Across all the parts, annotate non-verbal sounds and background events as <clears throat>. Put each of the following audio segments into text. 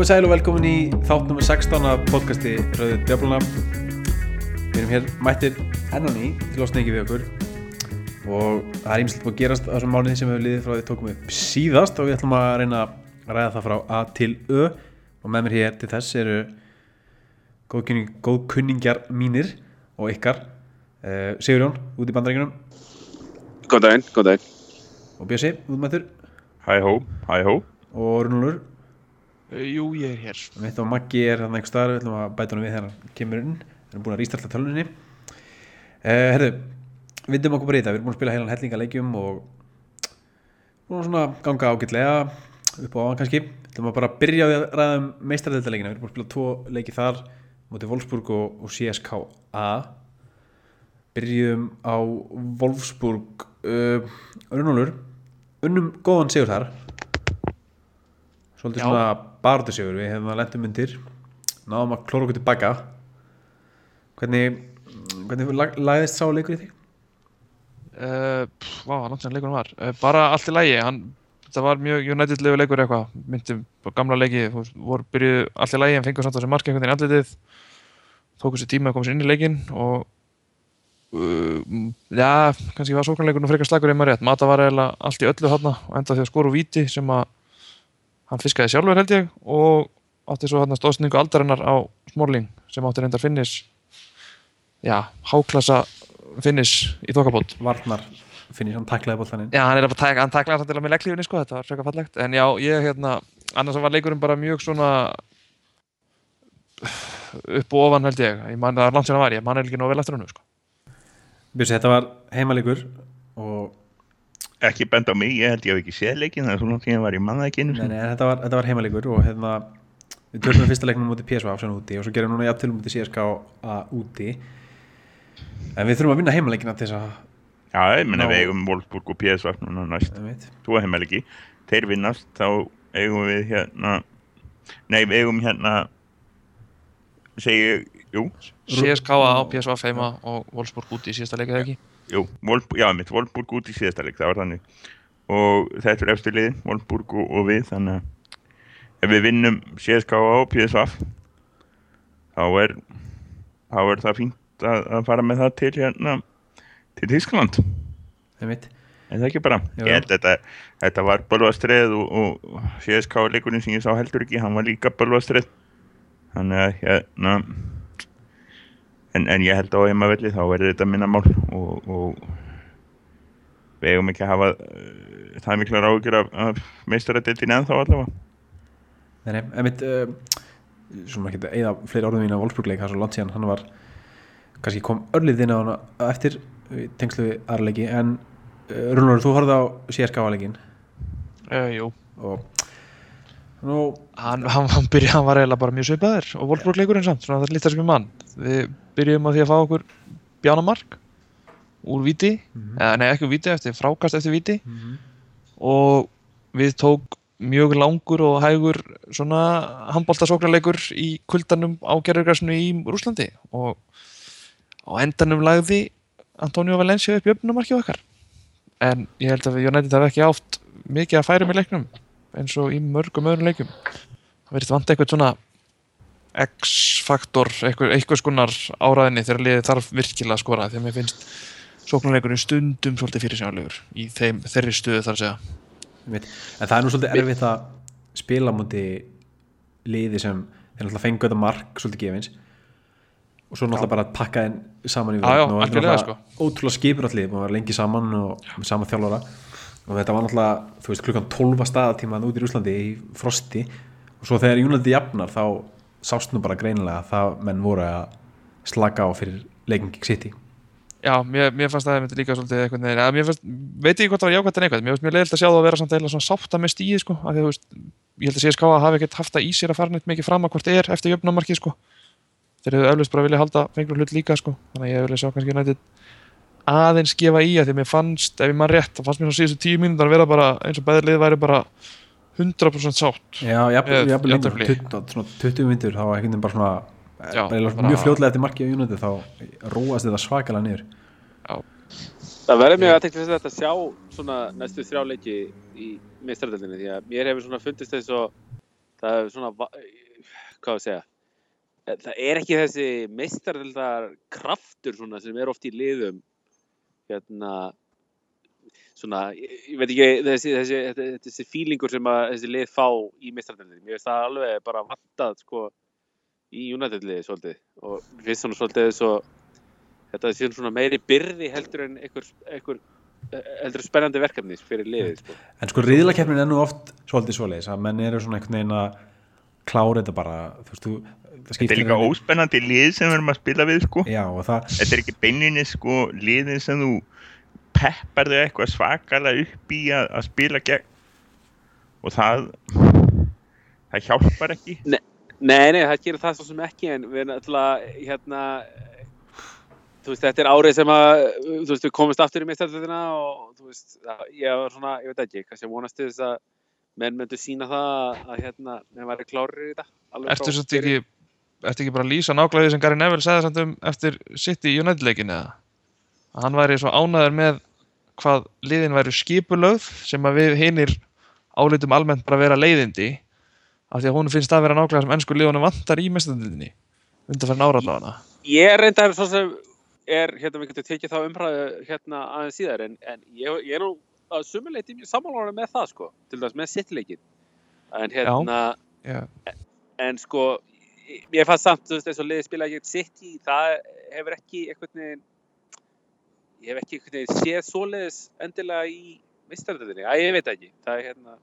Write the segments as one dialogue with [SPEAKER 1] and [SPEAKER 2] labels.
[SPEAKER 1] Komið sæl og velkomin í þátt nr. 16 af podcasti Rauðu Djöfluna Við erum hér mættir enn á ný til að sneiki við okkur. Og það er ímslega búið að gerast á þessum mánuði sem við hefum liðið frá því tókum við síðast og við ætlum að reyna að ræða það frá A til Ö. Og með mér hér til þess eru góðkunning, góðkunningjar mínir og ykkar. Uh, Sigurjón út í bandaríkunum
[SPEAKER 2] Góð daginn, góð daginn.
[SPEAKER 1] og Bjössi útmættur
[SPEAKER 3] Hæ hó, hæ hó.
[SPEAKER 1] Og Rúnulur
[SPEAKER 4] Jú, ég er hér.
[SPEAKER 1] Mitt og Maggi er hann einhver staðar, við ætlum að bæta hann við þegar hann kemur inn. Við erum búin að rístarta tölunni uh, Herðu, vindum okkur bara í þetta, við erum búin að spila heilan hellinga leikjum og búin að svona ganga ágætlega upp á áðan kannski. Við ætlum að bara byrja á því að ræða um meistardeltaleikina Við erum búin að spila tvo leiki þar mótið Wolfsburg og, og CSKA Byrjum á Wolfsburg uh, unnum góðan sigur þar. Svolítið
[SPEAKER 4] Já.
[SPEAKER 1] svona barðu sigur, við hefum að lendum undir náðum að klóra okkur tilbaka hvernig hvernig lag, lagðist sá leikur í þig?
[SPEAKER 4] Uh, vá, hann langt sem leikunum var. Uh, bara allt í lægi, hann, það var mjög United-legu leikur eitthvað, myndum á gamla leiki, voru byrjuð allt í lægi en fengur samt á þessi marki einhvern veginn andlitið, tóku sér tíma að koma sér inn í leikin og uh, já, kannski var sóknarleikurinn frekar slagur einmar rétt, Mata var eiginlega allt í öllu þarna og enda því að skoru víti sem að hann fiskaði sjálfur held ég og átti svo hann stóðsningu aldarinnar á Smorling sem átti reyndar finnis já, háklassa finnis í þokkabót
[SPEAKER 1] Varnar finnir hann taklaði bóltaninn
[SPEAKER 4] Já, hann er að taka, hann taklaði hann til að með legglífinni sko, þetta var frekar fallegt. En já, ég hérna, annars var leikurinn bara mjög svona upp og ofan held ég. Ég man það er langt sem hann var, ég man ekki nóg vel eftir hann sko.
[SPEAKER 1] Björsi, þetta var heimalegur og
[SPEAKER 3] Ekki benda á mig, ég held ég hef ekki séð leikin það er svona því að var ég manna ekki einu
[SPEAKER 1] nei,
[SPEAKER 3] sinni.
[SPEAKER 1] nei, þetta, var, þetta var heimalegur og hérna við törnum fyrsta leiknum mútið PSV sem úti og svo gerum núna jafn til mútið CSK úti. En við þurfum að vinna heimaleikina til þess að
[SPEAKER 3] Já, ég menna
[SPEAKER 1] Ná.
[SPEAKER 3] við eigum Wolfsburg og PSV núna næst, þú er heimæliki þeir vinnast, þá eigum við hérna nei, við eigum hérna segi ég, jú.
[SPEAKER 4] CSK á PSV heima og Wolfsburg úti í síðasta leikið
[SPEAKER 3] jú, Wolfsburg, já, mitt Wolfsburg út í síðasta leik, það var þannig og þetta er eftir liðin, Wolfsburg og, og við þannig að ef við vinnum CSK og PSV þá er þá er það fínt að, að fara með það til hérna til Þískland,
[SPEAKER 1] einmitt.
[SPEAKER 3] en það ekki bara
[SPEAKER 1] Jú.
[SPEAKER 3] ég held þetta, þetta var bölvastrið og, og CSK leikurinn sem ég sá heldur ekki hann var líka bölvastrið þannig að hérna en, en ég held á heimavelli þá verður þetta minna mál og, og við eigum ekki að hafa uh, það miklar ágjur af, af meistaradeildin ennþá allavega.
[SPEAKER 1] Nei, nei, einmitt uh, svona ekki að eða fleiri orðum mín á Wolfsburg-leik, það er svo langt síðan hann var kannski kom örlið inn á hann eftir tengslu við aðra leiki en uh, Rúnur, þú horfði á
[SPEAKER 4] uh, Jú,
[SPEAKER 1] og nú,
[SPEAKER 4] hann, hann, hann, byrja, hann var eiginlega bara mjög svipaður og Wolfsburg leikurinn samt, svona það er lítið sem ég mann við byrjum á því að fá okkur bjánamark úr víti. Eða nei ekki úr víti, eftir frákast eftir víti. Og við tók mjög langur og hægur svona handbóltasóknarleikur í kuldanum á gerðurgræsinu í Rúslandi og á endanum lagði Antonio Valencia upp jöfnumarkið okkar. En ég held að við United hafa ekki átt mikið að færum í leiknum eins og í mörgum öðrum leikum það verður vant eitthvað svona X-faktor, eitthvað, eitthvað skonar áraðinni þegar liðið þarf virkilega að skora því að mér finnst sóknarleikurinn stundum svolítið fyrir sjálfur í þeim, þeirri stöðu þar að segja.
[SPEAKER 1] En það er nú svolítið erfitt að spila múti liði sem þeir náttúrulega fengu þetta mark svolítið gefins og svo náttúrulega bara að pakka þeim saman í
[SPEAKER 4] Já, já,
[SPEAKER 1] vörn og þetta er náttúrulega ótrúlega skipur allir, maður var lengi saman og með sama þjálfara og þetta var náttúrulega, þú veist, klukkan 12 staðatíma út í Rúslandi í frosti. Og svo þegar Júnaldi jafnar þá sást nú bara greinilega að það menn voru að slaka á fyrir leikin gegn City.
[SPEAKER 4] Já, mér, mér fannst það myndi líka svolítið eitthvað neina, mér fannst, veit ekki hvort það var jákvæmt en eitthvað, mér finnst mjög leiðilt að sjá það að vera samt eða svona sátta með stíði sko, af því að þú veist, ég held að CSK hafi ekkert haft það í sér að fara neitt mikið fram að hvort er eftir jöfnumarkið sko, þeir hefur eflaust bara viljað halda fengur hlut líka sko, þannig að ég vilja sjá kannski nættið aðeins gefa í að því að mér fannst, ef ég mann rétt, þá fannst mér svona síðustu tíu mínúndar vera bara eins og bæðið væri bara 100% sátt.
[SPEAKER 1] Já, jafnvel lengur,
[SPEAKER 4] jafntefli.
[SPEAKER 1] 20, svona 20 myndur þá var einhvern veginn bara svona
[SPEAKER 4] Já,
[SPEAKER 1] bara
[SPEAKER 4] bara-
[SPEAKER 1] mjög fljótlega eftir markið á United þá róast þetta svakalega niður.
[SPEAKER 2] Það verður mjög aðtekst þess að sjá svona næstu þrjá leiki í meistaradeldinni því að mér hefur svona fundist þess að það er svona, va- hvað að segja, Eh, það er ekki þessi meistaröldar kraftur svona sem er oft í liðum, hérna, svona, ég, veit ekki, þessi, þessi, þessi, þessi fílingur sem að þessi lið fá í meistaröldinni, mér finnst það alveg bara vantað, sko, í United-liði svolítið og finnst svona svolítið svo, þetta sé svona meiri byrði heldur en einhver, einhver heldur en spennandi verkefni fyrir liðið, sko.
[SPEAKER 1] En sko riðlakeppnin er nú oft svolítið svoleiðis að menn eru svona einhvern veginn að klára þetta bara, þú veist, þú
[SPEAKER 3] Þetta er líka
[SPEAKER 1] henni-
[SPEAKER 3] óspennandi lið sem við erum að spila við sko.
[SPEAKER 1] Já, og það,
[SPEAKER 3] Þetta er ekki beininni sko liðin sem þú peppar þau eitthvað svakalega upp í að, að spila gegn og það það hjálpar ekki
[SPEAKER 2] Nei, nei, það gerir það svo sem ekki en við erum alltaf, hérna, þú veist, þetta er árið sem að, þú veist, við komumst aftur í meistaröldina og, þú veist, ég var svona, ég veit ekki, kannski að vonast til þess að menn myndu sína það að, að hérna, menn væri klárir í þetta. alveg
[SPEAKER 4] Ertu
[SPEAKER 2] frá
[SPEAKER 4] svo
[SPEAKER 2] byrjun.
[SPEAKER 4] ekki, ertu ekki bara að lýsa nákvæmlega því sem Gary Neville segði samt um eftir City United leikin eða? Að hann væri svo ánæður með hvað liðin væri skipulögð sem að við hinir álitum almennt bara vera leiðindi af því að hún finnst að vera nákvæmlega sem ennsku liðunum vantar í mestandildinni undan fyrir nára allavega
[SPEAKER 2] Ég er reyndar svo sem er, hérna, við getum tekið þá umræðu hérna aðeins síðar en, en ég, ég er nú að sumuleiti mjög sammálaður með það, sko, til dæmis með sittleikin. En hérna,
[SPEAKER 4] Já,
[SPEAKER 2] en sko ég fannst samt, þú veist, eins og liðið spila ekki City, það hefur ekki veginn ég hef ekki veginn séð svoleiðis endilega í mistaröldinni, að ég veit ekki. Það er hérna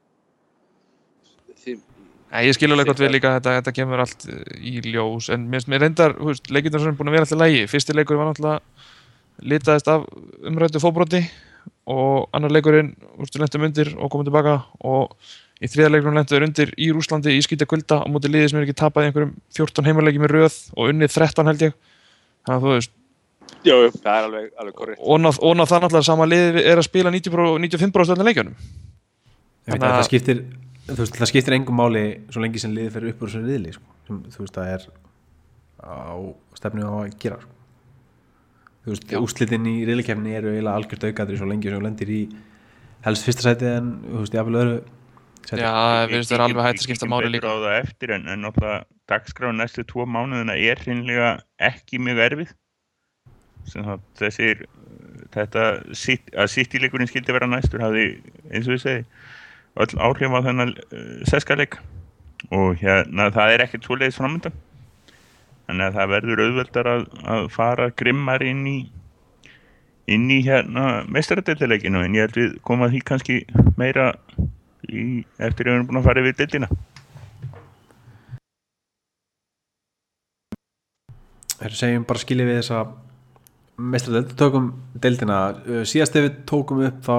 [SPEAKER 2] því,
[SPEAKER 4] Nei, ég skil alveg gott við líka að þetta, þetta kemur allt uh, í ljós. En mér, mér reyndar, hú veist, leikindar sem er búin að vera alltaf lægi fyrsti leikur var náttúrulega litaðist af umrættu fóbroti og annar leikurinn úrstu lentum undir og komum tilbaka og í þriða leikurinn lentum undir í Rúslandi í skýta kulda. Á móti liði sem er ekki tapað í einhverjum 14 heimarleiki með röð og unnið 13 held ég. Þannig að þú veist,
[SPEAKER 2] jú, jú, það er alveg, alveg korrekt.
[SPEAKER 4] og ná, það náttúrulega sama liði er að spila 90 pro, 95% af leikjunum.
[SPEAKER 1] Ég veit
[SPEAKER 4] Þannig
[SPEAKER 1] að
[SPEAKER 4] að-
[SPEAKER 1] það skiptir þú veist, það skiptir engum máli svo lengi sem liðið fyrir upp úr þessu riðli sko, sem þú veist, það er á stefnu á að gera sko. þú veist,
[SPEAKER 4] Já.
[SPEAKER 1] úslitin í riðlikefni eru eiginlega algjört aukaðri svo lengi sem þú lendir í helst fyrsta sæti en þú veist, jafnvel öðru sæti.
[SPEAKER 4] Já, það vera alveg hægt að skipta máli líka
[SPEAKER 3] á það eftir en, náttúrulega dagskráin næstu tvo mánuðina er hreinlega ekki mjög erfið. Þessir þetta að sittileikurinn skildi vera næstur hafði eins og ég segi öll áhrif á þennan uh, seskaleik og hérna það er ekkert svoleiðis framöndan þannig að það verður auðveldar að, að fara grimmar inn í inn í hérna meistaradeildileikinu en ég held við koma því kannski meira í, eftir að við erum búin að fara yfir deildina.
[SPEAKER 1] Þeir segjum bara skiljið við þessa mestradeld, tökum deildina Uh, síðast ef við tókum upp þá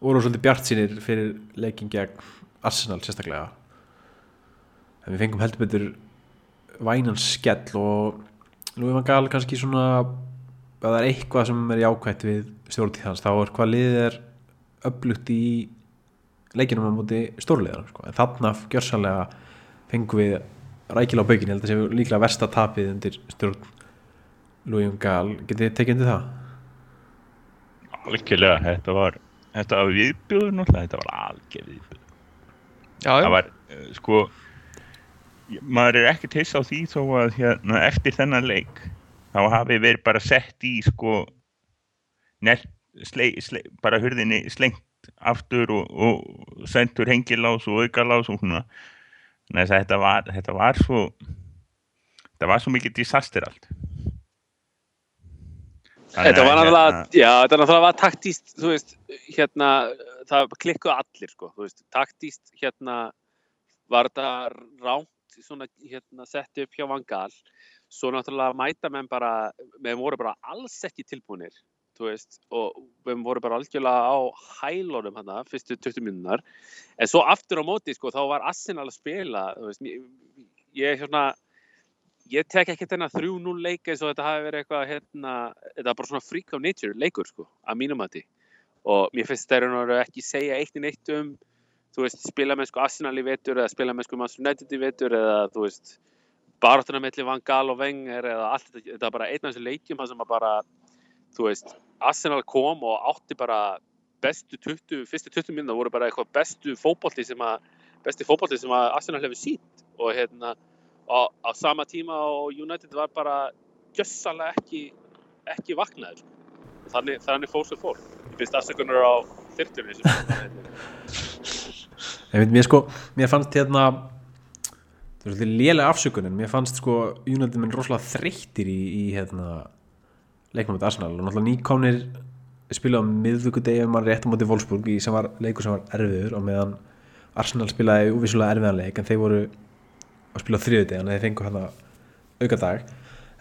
[SPEAKER 1] voru svolítið bjart sínir fyrir leikin gegn Arsenal sérstaklega. En við fengum heldur betur vænan skell og nú er maður gal kannski svona að það er eitthvað sem er jákvætt við stjórntíð hans, þá er hvað liðið er upplugt í leikinum á móti stórliðar sko. en þarna gjörsanlega fengum við rækilega á baukinn, ég held að það sé líklega versta tapið undir stjórn Lújum Gal, getið þið tekið undir það?
[SPEAKER 3] algjörlega, þetta var þetta var viðbjóður náttúrulega, þetta var algjör viðbjóður.
[SPEAKER 4] Já, já,
[SPEAKER 3] það var, uh, sko maður er ekkert hiss á því þó að hérna, eftir þennan leik þá hafi verið bara sett í sko nelt, slei, slei, bara hurðinni slengt aftur og, og sendur hengilás og aukalás og svona. Nei, þetta var, þetta var svo þetta var svo mikið disaster allt. Þannig
[SPEAKER 2] Þetta
[SPEAKER 3] að,
[SPEAKER 2] var náttúrulega,
[SPEAKER 3] hérna,
[SPEAKER 2] já, þetta náttúrulega var taktíst, þú veist, hérna, það klikkuðu allir, sko, þú veist, taktíst, hérna, var þetta ránt, svona, hérna, sett upp hjá Vangal, svo náttúrulega mæta menn bara, menn voru bara alls ekki tilbúinir, þú veist, og menn voru bara algjörlega á hælónum hana, fyrstu 20 minúnar, en svo aftur á móti, sko, þá var Arsenal að spila, þú veist, ég, hérna, ég tek ekki þennan 3-0 leik eins og þetta hafi verið eitthvað hérna, þetta er bara svona freak of nature leikur sko, að mínum að því og mér finnst þeir eru ekki segja eitt í neitt um þú veist, spila með sko Arsenal í vetur eða spila með sko Manchester United í vetur eða þú veist, baráttuna melli Van Gaal og Wenger eða allt þetta, þetta er bara einn af þessu leikjum þar sem að bara þú veist, Arsenal kom og átti bara bestu 20, fyrstu 20 minna voru bara eitthvað bestu fótbolti sem að besti fótbolti sem að Arsenal hefur sínt og hérna á, á sama tíma og United var bara gjössalega ekki, ekki vaknaður. Þannig, þannig fór sem fór. Ég finnst afsökunar á þyrtunni
[SPEAKER 1] Ég veit, mér sko, mér fannst hérna það er svolítið lélega afsökunin. Mér fannst sko United minn rosalega þreyttir í, í hérna leiknum með Arsenal og náttúrulega nýkomnir spilaði á miðvíkudegi ef maður rétt á móti Wolfsburg í sem var leikur sem var erfiður og meðan Arsenal spilaði úvísulega erfiðan leik en þeir voru að spila á þriðudegi en þeir fengu hérna auka dag.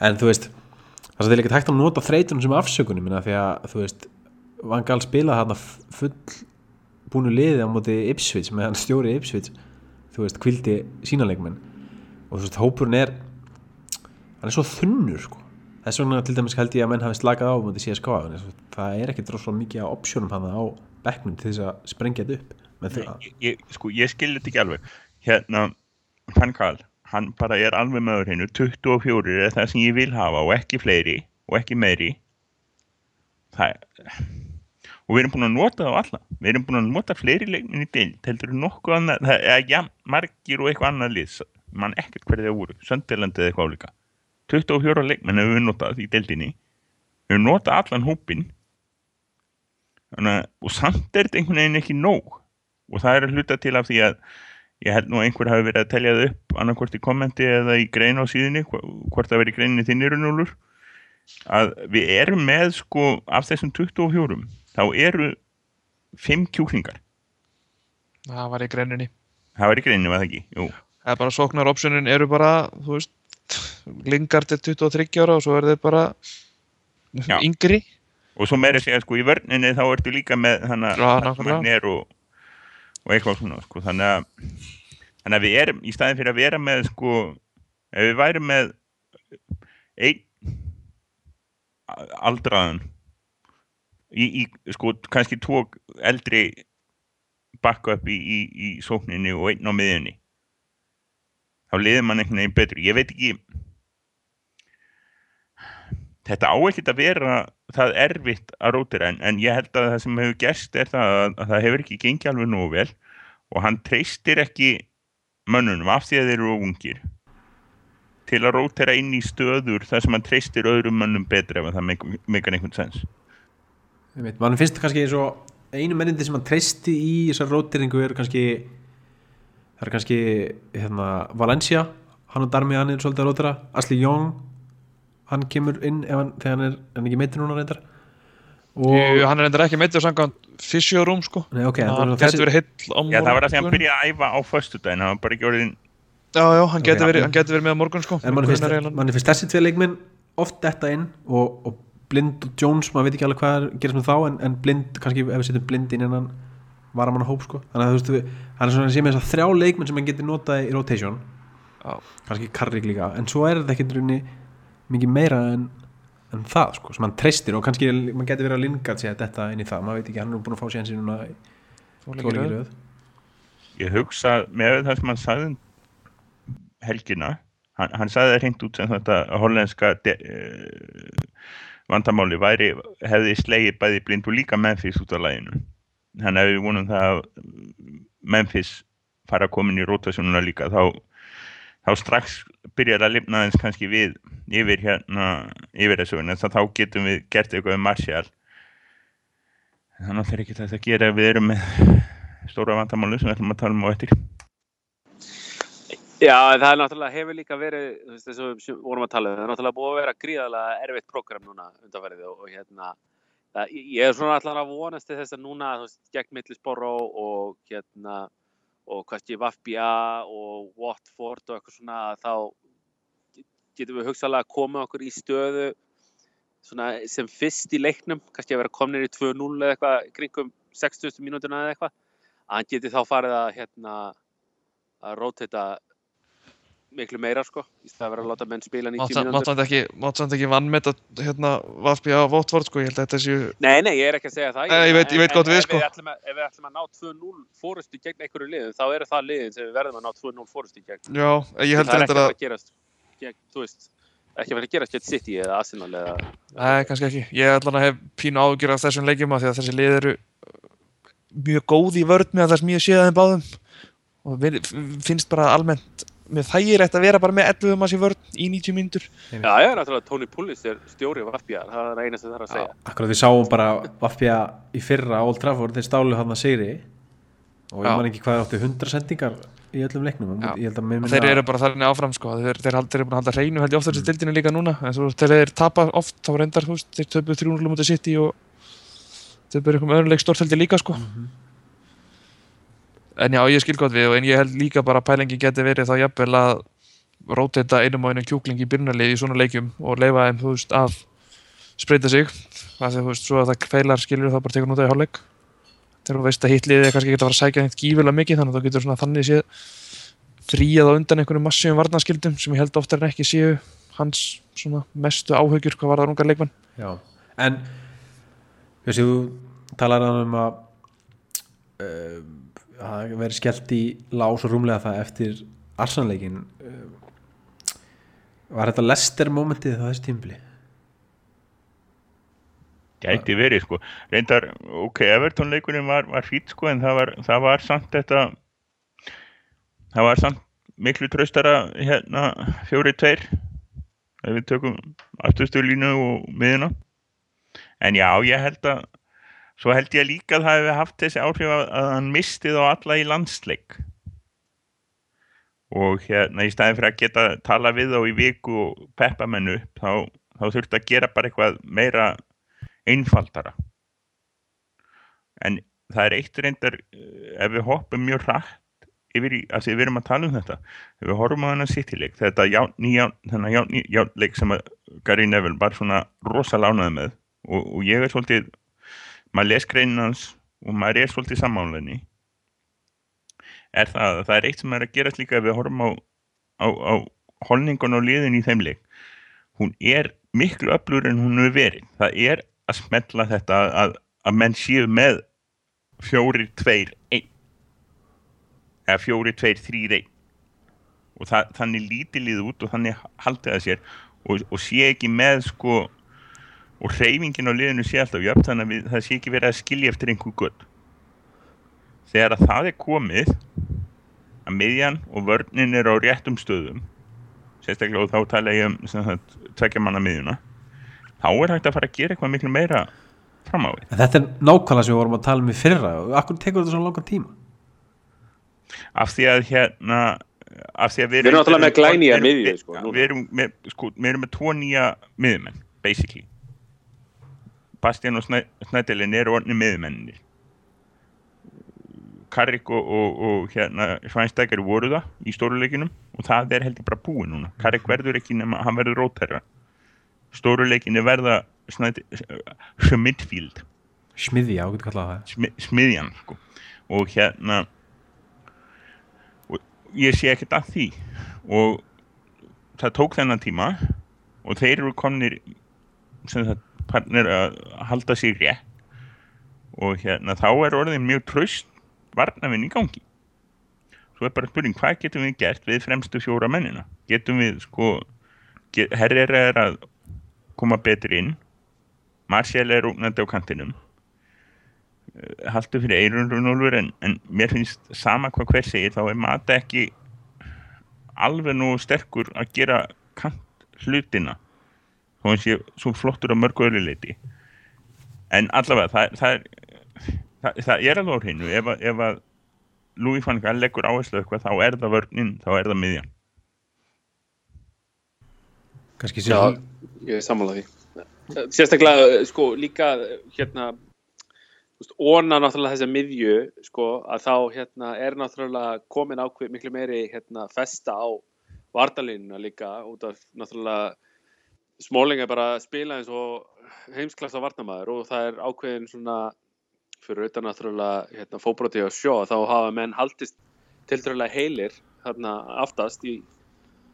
[SPEAKER 1] En þú veist það er ekki hægt að nota þreytunum sem afsökunum minna því að þú veist Van Gaal spilaði hérna full búinu liði á móti Ipswich meðan stjóri Ipswich þú veist kvildi sínaleikmenn og þú veist hópurinn er hann er svo þunnur sko þess vegna til dæmis held ég að menn hafi slakað á á móti CSK það er ekki droslega mikið á opsjónum hann á bekknum til þess að sprengja þetta upp það.
[SPEAKER 3] ég, sko, ég skilði þetta ekki alveg. Hérna, Van Gaal hann bara er alveg með hennu 24 er það sem ég vil hafa og ekki fleiri og ekki meiri. Það er og við erum búin að nota það á alla. Við erum búin að nota fleiri leikminni til heldur nokkuð annað, það er ja, margir og eitthvað annað lið mann ekkert hverði það voru, Sönderland eða eitthvað álíka 24 leikmenn hefur við notað í deildinni við hefur notað allan hópin Þannig, og samt er þetta einhvern veginn ekki nóg og það er að hluta til af því að ég held nú að einhver hafi verið að telja það upp annarkvort í kommenti eða í grein á síðunni hvort það verið í greininni þinnir að við erum með sko af þessum 24 þá eru 5 kjúklingar
[SPEAKER 4] Það var í greininni.
[SPEAKER 3] það var í greininni, var það ekki? Jú.
[SPEAKER 4] Það er bara sóknar optionin eru bara, þú veist, Lingard er 23 ára og svo er þeir bara
[SPEAKER 3] Já.
[SPEAKER 4] yngri.
[SPEAKER 3] og svo meira segja sko í vörninni þá ertu líka með
[SPEAKER 4] Já, nákvæmlega.
[SPEAKER 3] og, og eitthvað svona sko þannig að, þannig að við erum í staðin fyrir að vera með sko ef við værum með einn aldraðan í, í sko kannski tvo eldri backup í, í, í sókninni og einn á miðjunni þá liður mann einhvern veginn betur. Ég veit ekki þetta á ekkert að vera það erfitt að rótira en, en ég held að það sem hefur gerst er það að, að það hefur ekki gengið alveg nógu vel og hann treystir ekki mönnunum af því að þeir eru ungir til að rótira inn í stöður þar sem hann treystir öðrum mönnum betur ef það meikar einhvern sens
[SPEAKER 1] Ég veit, mann finnst kannski eins og einu mennindi sem hann treysti í þessar róteringu er kannski það er kannski hérna, Valencia, hann og Darmi hann er svolítið að rótira, Ashley Young hann kemur inn hann, þegar hann er, hann er ekki meitur núna reyndar og,
[SPEAKER 4] Jú, hann er endur ekki meittur samkvæmt fysjórum sko.
[SPEAKER 1] nei, ok, en
[SPEAKER 4] hann
[SPEAKER 1] það
[SPEAKER 4] getur verið heill á
[SPEAKER 3] Já það var að því að hann
[SPEAKER 4] morgun.
[SPEAKER 3] byrjaði að æfa á föstudaginn hann var bara ekki orðin
[SPEAKER 4] Já, já, hann getur verið, hann verið með á morgun sko.
[SPEAKER 1] en mann mann finnst þessi tvei leikminn oft detta inn og, og Blind og Jones, maður veit ekki alveg hvað er gerist með þá en, en Blind, kannski ef við setjum Blind inn innan varamanna hóp sko. Þannig að þú veist við, hann er svona sem þess að þrjá leikmenn sem hann getur notað í rotation.
[SPEAKER 4] Já.
[SPEAKER 1] kannski Karrik líka, en svo er þetta ekki runni mikið meira en, en það sko, sem hann treystir. Og kannski maður getur verið að Lingard segja þetta inn í það. Maður veit ekki, hann er búin að fá sér sín núna í
[SPEAKER 4] Tvo leiki í
[SPEAKER 1] tvo leiki í
[SPEAKER 4] röð.
[SPEAKER 1] röð
[SPEAKER 3] ég hugsa með það sem hann sagði um helgina hann, hann sagði það hreint út sem þetta hollenska uh, vandamáli væri, hefði slegið bæði blind og líka Memphis út af læginu þannig að við vonum það að Memphis fara að koma inn í rotationuna líka. Þá, þá strax byrjar að lifna eins kannski við yfir hérna yfir þessu en þá getum við gert eitthvað um Martial. Þannig að það er ekki þetta að gera við erum með stóra vandamálu sem við ætlum að tala um á eftir.
[SPEAKER 2] Já, það er náttúrulega hefur líka verið, þú veist, þess að við vorum að tala um, það er náttúrulega búið að vera gríðarlega erfitt program núna undanfærið og, og hérna, ég er svona allar að vonast til þess að núna, þú veist, gegn Millisboró og hérna, og kannski Vafbja og Watford og eitthvað svona, þá getum við hugsalega að koma okkur í stöðu svona sem fyrst í leiknum, kannski að vera komnir í 2-0 eða eitthvað, kringum 60 mínútuna eða eitthvað, að hann geti þá farið að, hérna, að rótita miklu meira sko, í stað að vera að láta menn spila 90
[SPEAKER 4] Mátt
[SPEAKER 2] mínútur.
[SPEAKER 4] mátt samt ekki vannmeta hérna Vafbi á Votvort sko, ég held að þetta séu
[SPEAKER 2] Nei, nei, ég er ekki að segja það.
[SPEAKER 4] Nei, ég veit- ég veit
[SPEAKER 2] En-
[SPEAKER 4] þú
[SPEAKER 2] en
[SPEAKER 4] við, sko.
[SPEAKER 2] Ætlum að, ef við ætlum að ná 2-0 fórustu gegn einhverju liðum, þá eru það liðin sem við verðum að ná 2-0 fórustu gegn.
[SPEAKER 4] Já, ég held
[SPEAKER 2] það er ekki að
[SPEAKER 4] að
[SPEAKER 2] að gerast gegn, þú veist, ekki að fara að gerast gegn City eða Arsenal eða...
[SPEAKER 4] Nei, kannski ekki. Ég ætla að hef pínu ágjur af þessum leikjum að þessi lið eru mjög góð í vörð með að það sem ég sé að þeim báðum og finnst bara almennt mér þægilegt að vera bara með 11 manns í vörn í 90 mínútur.
[SPEAKER 2] Já, já, náttúrulega Tony Pullis er stjóri af FBA, það er það eina sem það er að segja.
[SPEAKER 1] Akkurat við sáum bara Vafja í fyrra á Old Trafford, þeir stálu hann að sigri og ég man ekki hvað áttu 100 sendingar í öllum leiknum
[SPEAKER 4] Já.
[SPEAKER 1] ég held að mér
[SPEAKER 4] og þeir eru bara þannig áfram sko þeir, þeir, þeir eru búin að halda hreinu held ég ofta þessi dildinu líka núna en svo þegar þeir tapa oft þá reyndar þú veist, þeir töpu 300 mútið sitt og töpu einhverjum öðrum leik stort held ég líka sko en já ég skil gott við og en ég held líka bara að pælingi geti verið þá jafnvel að róteta einum og einum kjúkling í byrjunarlið í svona leikjum og leifa þeim þú veist að spreita sig. Það sem þú veist svo að það feilar skilur þá bara tekur nút að í hálfleik. Þegar þú veist að hitliðið kannski ekki að fara að sækja neitt gífilega mikið þannig að þú getur svona þannig séð fríað á undan einhverjum massíum varnaskildum sem ég held oftar en ekki séu hans svona mestu áhugjur hvað var það ungar leikmann
[SPEAKER 1] Já, en Bjössi, þú talar um að uh, að veri skellt í lás og rúmlega það eftir arsanleikin uh, var þetta Lester momentið það þessi tímbli?
[SPEAKER 3] Gæti verið sko, reyndar, ok, Everton leikurinn var, var fýtt sko en það var, það var samt þetta, það var samt miklu traustara hérna fjóri tveir, ef við tökum afturstu línu og miðuna. En já, ég held að, svo held ég líka að það hefði haft þessi áhrif að, hann misti þá alla í landsleik. Og hérna í staðin fyrir að geta tala við þá í viku og peppa menn upp, þá, þá þurfti að gera bara eitthvað meira einfaldara en það er eitt reyndar eh, ef við hoppum mjög hratt yfir í, að því við erum að tala um þetta ef við horfum á þennan City-leik þetta þennan ján, sem að Gary Neville var svona rosa lánaði með og, og ég er svolítið maður les greinin hans og maður er svolítið sammálinni er það að það er eitt sem er að gerast líka við horfum á, á, á holningun og liðin í þeim leik. Hún er miklu öflur en hún hefur verið. Það er að smetla þetta að, að menn séu með fjóri, tveir, einn. Eða fjóri, tveir, þrýr, einn. Og það, þannig lítilið út og þannig haldið það sér. Og, og sé ekki með sko og hreyfingin á liðinu sé alltaf jöfn þannig að við, það sé ekki verið að skilja eftir einhver gull þegar að það er komið að miðjan og vörnin er á réttum stöðum sérstaklega og þá tala ég um sem sagt, tvekja manna miðjuna þá er hægt að fara að gera eitthvað miklu meira fram á við
[SPEAKER 1] En þetta er nákvæmlega sem við vorum að tala um í fyrra og akkur tekur þetta svona langan tíma?
[SPEAKER 3] af því að hérna af því að við
[SPEAKER 2] Við erum náttúrulega með glænýja
[SPEAKER 3] við erum-
[SPEAKER 2] miðju,
[SPEAKER 3] við-
[SPEAKER 2] sko,
[SPEAKER 3] já,
[SPEAKER 2] núna.
[SPEAKER 3] við erum með, sko, við erum með tvo nýja miðjumenn basically Bastian og Snædelin eru orðni miðjumennir Karrik og, og, og hérna Svænstækari voru það í stóruleikinum og það er heldur bara búið núna. Karrik verður ekki nema, hann verður rótæra stóruleikinni verða Schmidfield
[SPEAKER 1] Smiðja, þú getur kallað það?
[SPEAKER 3] Smi, smiðjan sko. og hérna og ég sé ekkert að því. Og það tók þennan tíma og þeir eru komnir sem það partner að halda sig rétt. Og hérna þá er orðin mjög tröst varnavinn í gangi. Svo er bara spurning hvað getum við gert við fremstu fjóra mennina? Getum við sko get, Herrera er að koma betri inn Marcial er úgnandi á kantinum haldur fyrir eirun Rúnólfur en, en mér finnst sama hvað hver segir þá er Mata ekki alveg nú sterkur að gera kant hlutina þó hann sé svo flottur á mörgu öluleiti en allavega það, það, er, það, það er alveg á hreinu. Ef, að- ef að Louis van Gaal leggur áherslu á eitthvað þá er það vörnin, þá er það miðjan.
[SPEAKER 1] Kannski sé
[SPEAKER 2] Já, ég er sammála því. Sérstaklega, sko, líka, hérna, þú veist, óna náttúrulega þessa miðju, sko, að þá, hérna, er náttúrulega komin ákveð miklu meiri, hérna, festa á vardalínuna líka, út af, náttúrulega, Smáling er bara að spila eins og heimsklassa varnamaður og það er ákveðin svona, fyrir auðvitað náttúrulega, hérna, fóbróti og sjó, þá hafa menn haldist tiltrúlega heilir, hérna, aftast í,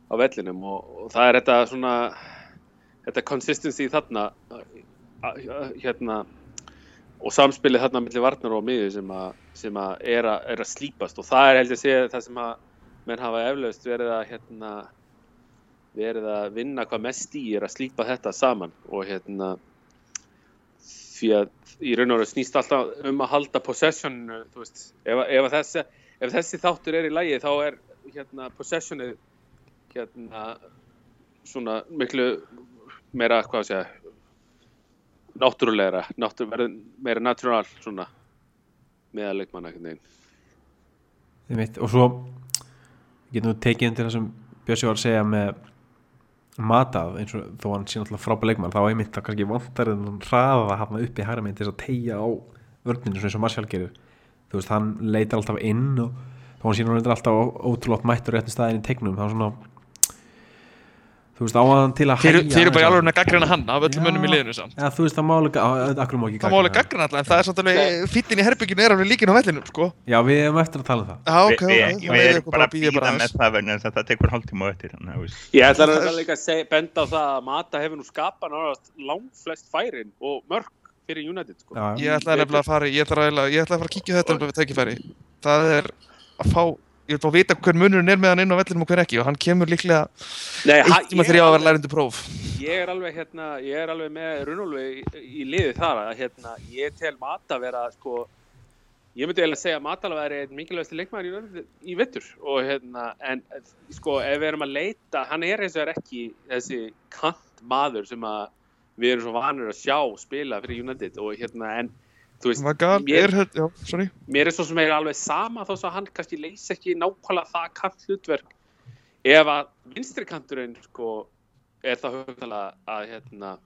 [SPEAKER 2] á vellinum og, og það er þetta svona þetta consistency þarna a- a- hérna og samspilið þarna millir varnar og miður sem að, sem að er, að er að slípast og það er held ég að segja það sem að menn hafa eflaust verið að hérna verið að vinna hvað mest í er að slípa þetta saman og hérna því að í raun og veru snýst alltaf um að halda possession veist, ef, að- ef að þessi ef þessi þáttur er í lægi þá er hérna possessionið hérna svona miklu meira, hvað að segja náttúrulegra, náttúr, meira natural svona meða leikmanna
[SPEAKER 1] og svo getum við tekið undir það sem að segja með matað eins og þó hann sé náttúrulega frábæð leikmann þá einmitt það kannski vantar en hann hraða að hafa upp í hæra meginn til þess að tegja á vörninu eins og Marcial gerir. Þú veist, hann leitar alltaf inn og þá hann sé náttúrulega alltaf ó- ótrúlegt mættur réttin staðin í tegnum þá svona þú veist, áðan til að
[SPEAKER 4] Þeir,
[SPEAKER 1] hægja
[SPEAKER 4] þeir eru bara í alveg að gaggrina hann af öllum
[SPEAKER 1] Já.
[SPEAKER 4] mönnum í liðinu samt.
[SPEAKER 1] Já, þú veist, það málega, akkur má ekki
[SPEAKER 4] Það má alveg gaggrina alltaf en það er samt alveg fittin í herbygginu er alveg líkin á vellinum sko.
[SPEAKER 1] Já, við erum eftir að tala um það.
[SPEAKER 4] Já, ok,
[SPEAKER 3] við,
[SPEAKER 4] ok,
[SPEAKER 3] við,
[SPEAKER 4] er
[SPEAKER 3] erum bara að býða
[SPEAKER 4] bara
[SPEAKER 3] með það vegna þess að það tekur hálftíma veist,
[SPEAKER 2] Ég ætla að líka að benda á það að Mata hefur nú skapað náttúrulega langflest færin og mörg fyrir United sko.
[SPEAKER 4] Ég nefnilega að fara, að, ég ætlaði að fara að kíkja á þetta ég vil að vita hver munurinn er með hann inn á vellinum og hver ekki og hann kemur líklega eitt tíma þegar ég á að
[SPEAKER 2] er
[SPEAKER 4] vera lærindu próf.
[SPEAKER 2] Ég er alveg hérna, ég er alveg með Runolfi í, í liði þar að hérna, ég tel Mata vera sko, ég myndi eiginlega segja að Mata er einn mikilvægsti leikmaður í, United í vittur og hérna, en sko ef við erum að leita, hann er eins og er ekki þessi kant maður sem að við erum svo vanur að sjá spila fyrir United og hérna, en veist,
[SPEAKER 4] Vagal,
[SPEAKER 2] mér-
[SPEAKER 4] er, já, sorry.
[SPEAKER 2] mér er svo sem er alveg sama þó svo að hann kannski leysi ekki nákvæmlega það kant hlutverk. Ef að vinstri kanturinn sko er það hugtalega að hérna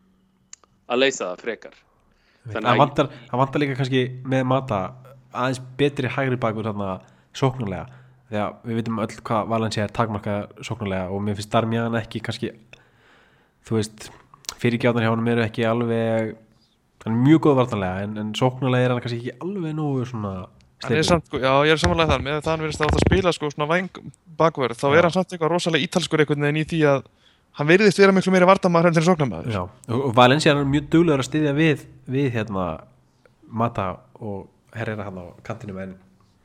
[SPEAKER 2] að leysa það frekar. Þannig að-
[SPEAKER 1] vantar, það vantar líka kannski með mata aðeins betri hægri bakur þarna sóknarlega. Því að við vitum öll hvað Valencia er takmarkað sóknarlega og mér finnst Darmian ekki kannski þú veist fyrirgjátnar hjá hann eru ekki alveg hann er mjög góð vartanlega en, en sóknarlega er hann kannski ekki alveg nógu svona
[SPEAKER 4] er samt, sko, já, ég er samanlega þar. Með það hann verðist að átt að spila sko svona væng bakverð þá
[SPEAKER 1] Já.
[SPEAKER 4] er hann samt eitthvað rosalega ítalskur einhvern veginn í því að hann verðist vera miklu meiri vardamaður en þeirra sóknarmaður.
[SPEAKER 1] Já, og Valencia er mjög duglegur að styðja við, við hérna Mata og Herrera hann á kantinum en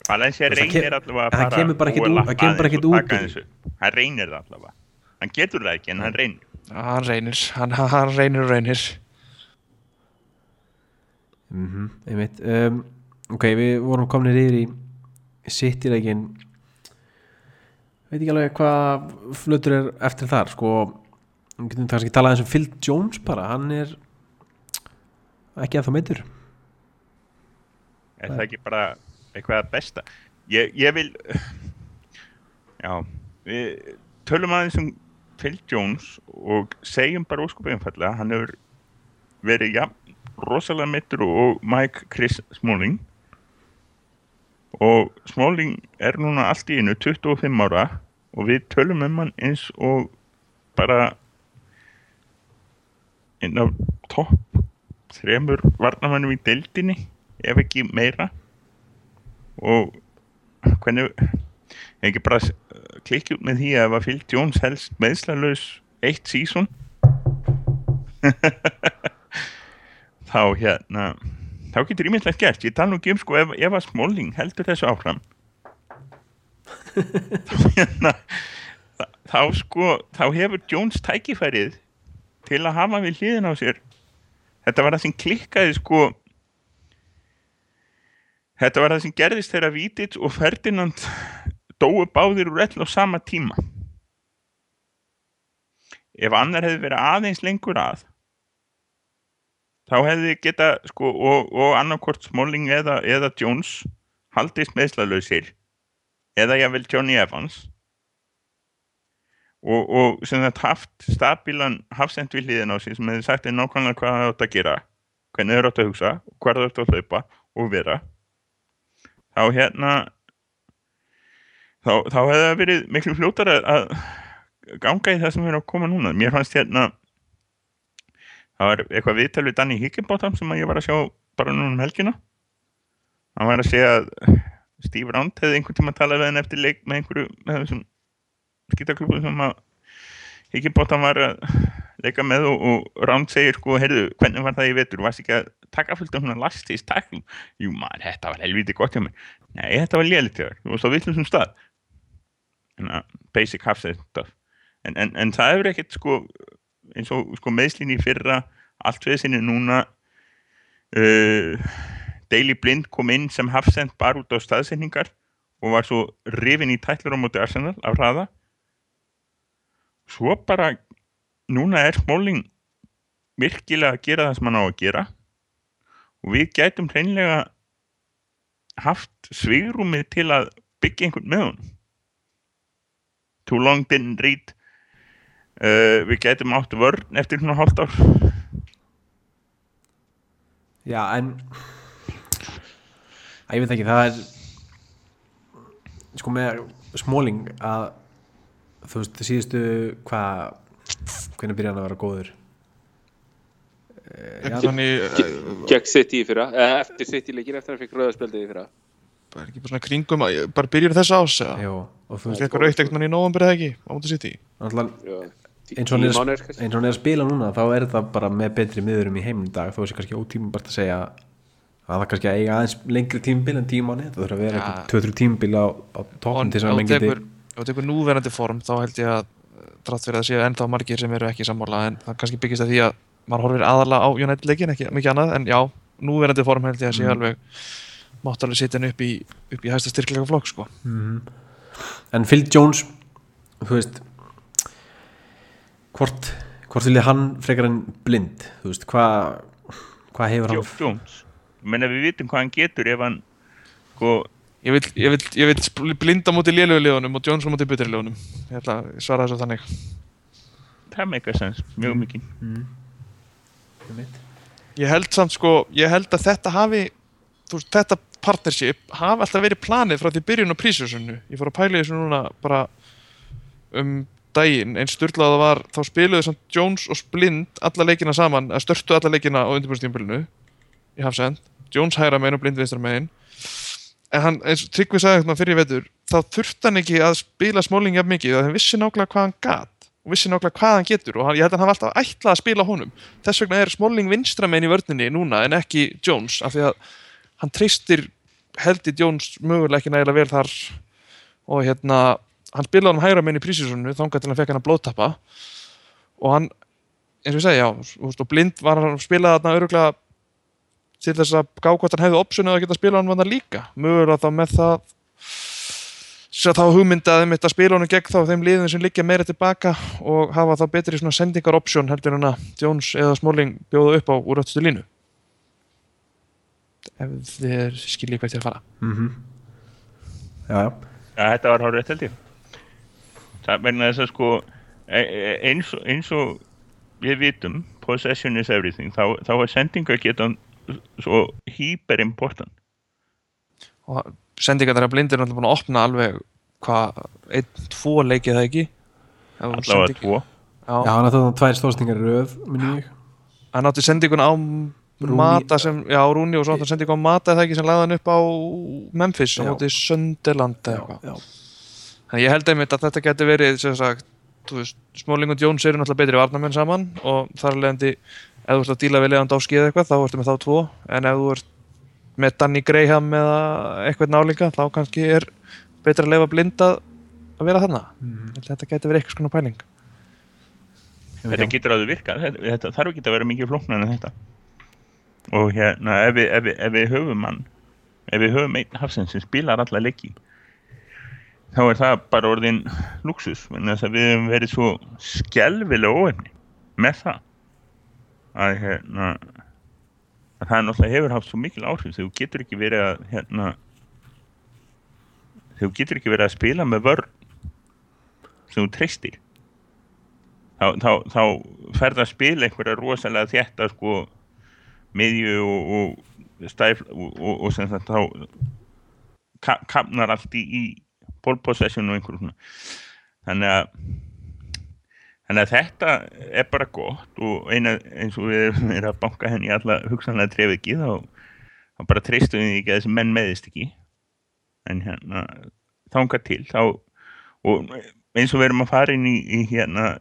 [SPEAKER 3] Valencia
[SPEAKER 1] það
[SPEAKER 3] reynir allavega að
[SPEAKER 1] það
[SPEAKER 3] fara
[SPEAKER 1] kemur bara ekkert
[SPEAKER 3] og
[SPEAKER 1] það kemur bara
[SPEAKER 3] og
[SPEAKER 1] út
[SPEAKER 3] hann reynir það allavega. Hann getur það ekki en hann reynir.
[SPEAKER 4] Hann reynir, hann, hann reynir og reynir
[SPEAKER 1] mm einmitt um, ok, við vorum komin yfir í City-leikin veit ekki alveg hvað flutur er eftir þar sko, við getum kannski talað eins um Phil Jones bara, hann er ekki að það meitur
[SPEAKER 3] er það ekki bara eitthvað að besta? Ég, ég vil <laughs> já við tölum aðeins um Phil Jones og segjum bara óskupið einfallega hann hefur verið ja, rosalega mittur og Mike Chris Smalling. Og Smalling er núna allt í einu 25 ára og við tölum um hann eins og bara einn af topp þremur varnamannum í deildinni ef ekki meira. Og hvernig ekki bara klikki út með því að ef að Phil Jones helst meðslalös eitt sísón <laughs> þá hérna þá getur ímyndilegt gert, ég tala nú ekki um sko ef, ef að Smalling heldur þessu áfram. Þá hérna þá, þá sko, þá hefur Jones tækifærið til að hafa við hliðin á sér. Þetta var það sem klikkaði sko. Þetta var það sem gerðist þegar Vítids og Ferdinand dóu báðir úr ell á sama tíma. Ef annar hefði verið aðeins lengur að þá hefði geta sko og, og annarkort Smalling eða, eða Jones haldist meðslalösir eða jável Johnny Evans. Og, og sem þetta haft stabílan hafsend við hliðin á sig sem hefði sagt þeim nákvæmlega hvað það átt að gera hvernig þeir átt að hugsa hvað það átt að hlaupa og vera. Þá hérna þá, þá hefði það verið miklu fljótar að ganga í það sem er að koma núna. Mér fannst hérna það var eitthvað viðtal við Danny Higginbottom sem ég var að sjá bara núna um helgina. Hann var að segja að Steve Round hefði einhvern tíma talað við hann eftir leik með einhverju með þessum skítaklubum sem að Higginbottom var að leika með og, og Round segir sko, heyrðu, hvernig var það í vetur, varst ekki að taka fullt af svona lastís taklum? Jú maður, þetta var helviti gott hjá mig nei, þetta var lélitt hjá þér, varst á villum stað. En að basic half set stuff. En, en, en það hefur ekkert sko eins og sko, meðslín í fyrra allt við sinni núna uh, Daily Blind kom inn sem hafsend bara út á staðsendingar og var svo rifin í tætlur á móti Arsenal af hraða. Svo bara núna er Smalling virkilega að gera það sem hann á að gera og við gætum hreinlega haft svigrúmið til að byggja einhvern með hún too long didn't read uh, við gætum átt vörn eftir svona hálft ár.
[SPEAKER 1] Já, en að ég veit ekki, það er sko með smóling að þú veist, síðustu hvað hvernig byrja hann að vera góður? Eh, já,
[SPEAKER 4] Þannig,
[SPEAKER 2] Gekk City í fyrra, eða eftir City leikir eftir að hann fikk rauðarspjaldið í fyrra.
[SPEAKER 4] bara ekki bara svona kringum að- bara byrjur þess ás eða?
[SPEAKER 1] Jú, og þú veist,
[SPEAKER 4] eitthvað raukt ekkert mann í nóvambur eða ekki á mútið sitt í
[SPEAKER 1] náttúrulega
[SPEAKER 2] Já,
[SPEAKER 1] eins og hann er, og er að spila núna þá er það bara með betri miðurum í heimum í dag þó er sér kannski ótímabart að segja að það kannski að eiga aðeins lengri tímabil en tíma mánu, það þurfa að vera
[SPEAKER 4] Ja.
[SPEAKER 1] eitthvað 2-3 tímabil á, á toppum til þess að
[SPEAKER 4] tekur, ef þú tekur núverandi form þá held ég að trátt fyrir að það séu ennþá margir sem eru ekki sammála en það kannski byggist að því að maður horfir aðalega á United leikin, ekki mikið annað en já, núverandi form held ég að sé
[SPEAKER 1] Mm.
[SPEAKER 4] alveg mátt alveg setja hann upp í, upp í hæsta styrkleika flokk sko.
[SPEAKER 1] en Phil Jones þú veist hvort, hvort vil ég hann frekar en blind? Þú veist, hvað hvað hefur hann
[SPEAKER 3] Jones menn að við vitum hvað hann getur ef hann sko,
[SPEAKER 4] ég vil, ég vil, ég vil blinda mútið lélögu liðunum og Jones mútið betri liðunum. Ég ætla að svara þessu þannig.
[SPEAKER 3] Það með eitthvað sens, mjög mikið.
[SPEAKER 4] Ég held samt sko, ég held að þetta hafi veist, þetta partnership hafi alltaf verið planið frá því byrjun á prísjósunnu ég fór að pæla þessu núna bara um daginn einn styrlaða var, þá spiluðu samt Jones og Blind alla leikina saman að störtu alla leikina á undirbúrstímbilinu í Hafsend, Jones hægra megin og Blind vinstra megin. En hann, eins og Tryggvi sagði eitthvað fyrir vetur þá þurfti hann ekki að spila smóling jafn mikið að hann vissi nákvæmlega hvað hann gat og vissi nákvæmlega hvað hann getur og hann, ég held að hann hafa alltaf ætlað að spila honum. Þess vegna er Smalling vinstra megin í vörninni núna en ekki Jones af því að hann treystir heldi Jones mögulega ekki nægilega vel þar. Og hérna hann spilaði hann hægra megin í prísísonu þangað til hann fekk hann að blóðtappa. Og hann, eins og ég segi, já þú veist, og blind var hann að spila þarna öruglega til þess að gá hvort hann hefði optionið að geta spila hann vannar líka. Mögulega þá með það þá hugmyndaði mitt að spila honum gegn þá þeim liðum sem liggja meira tilbaka og hafa þá betri svona sendingar option heldur en að Jones eða Smalling bjóða upp á úr öttustu línu. Ef þið skiljið hvert ég er að fara.
[SPEAKER 1] Mm já, já,
[SPEAKER 3] að þetta var hárið held ég það verður þess að sko e- e- eins, og- eins og við vitum possession is everything þá, þá er sendinga getan svo hyper important
[SPEAKER 4] og sendingar þeirra blindir er náttúrulega búin að opna alveg hvað, einn, tvo leikið það ekki?
[SPEAKER 3] Allavega tvo.
[SPEAKER 1] Já,
[SPEAKER 4] já,
[SPEAKER 1] hann er þannig tvær stóðstingar í röð
[SPEAKER 4] hann átti sendingun á
[SPEAKER 1] Rooney-
[SPEAKER 4] Mata sem, já Rúni og svo átti hann sendingu á Mata eða ekki sem lagði hann upp á Memphis á
[SPEAKER 1] Já.
[SPEAKER 4] móti Sönderland eða eitthvað Þannig ég held einmitt að þetta getur verið sem sagt, þú veist, Smalling og Jones eru náttúrulega betri varnamenn saman og þar leðandi ef þú ert að díla við Lewandowski eða eitthvað þá ertu með þá tvo. En ef þú ert með Danny Graham eða eitthvað nálinga þá kannski er betra að lefa blind að að vera þarna.
[SPEAKER 1] Mhm.
[SPEAKER 4] Að þetta getur verið eitthvað svona pæling.
[SPEAKER 3] Þetta getur áður virkað. Þetta, þetta þarf ekki að vera mikið flóknar en þetta. Og hérna ef við, ef við, ef við höfum mann ef við höfum einn hafsinn sem spilar alla leiki þá er það bara orðin luxus við höfum verið svo skelvilega óefni með það. Að hérna að það náttúrulega hefur haft svo mikil áhrif. Þegar þú getur ekki verið að hérna þegar þú getur ekki verið að spila með vörn sem þú treystir. Þá, þá, þá ferð að spila einhverja rosalega þétta sko miðju og, og stæf og, og, og sem þetta þá ka, kapnar allt í, í pole possession og einhverjum svona. Þannig að þannig að þetta er bara gott og eina, eins og við erum verið að banka henni í alla hugsanlega tref ekki þá, þá bara treystum við ekki að þessi menn meðist ekki. En hérna þanga til þá og eins og við erum að fara inn í, í hérna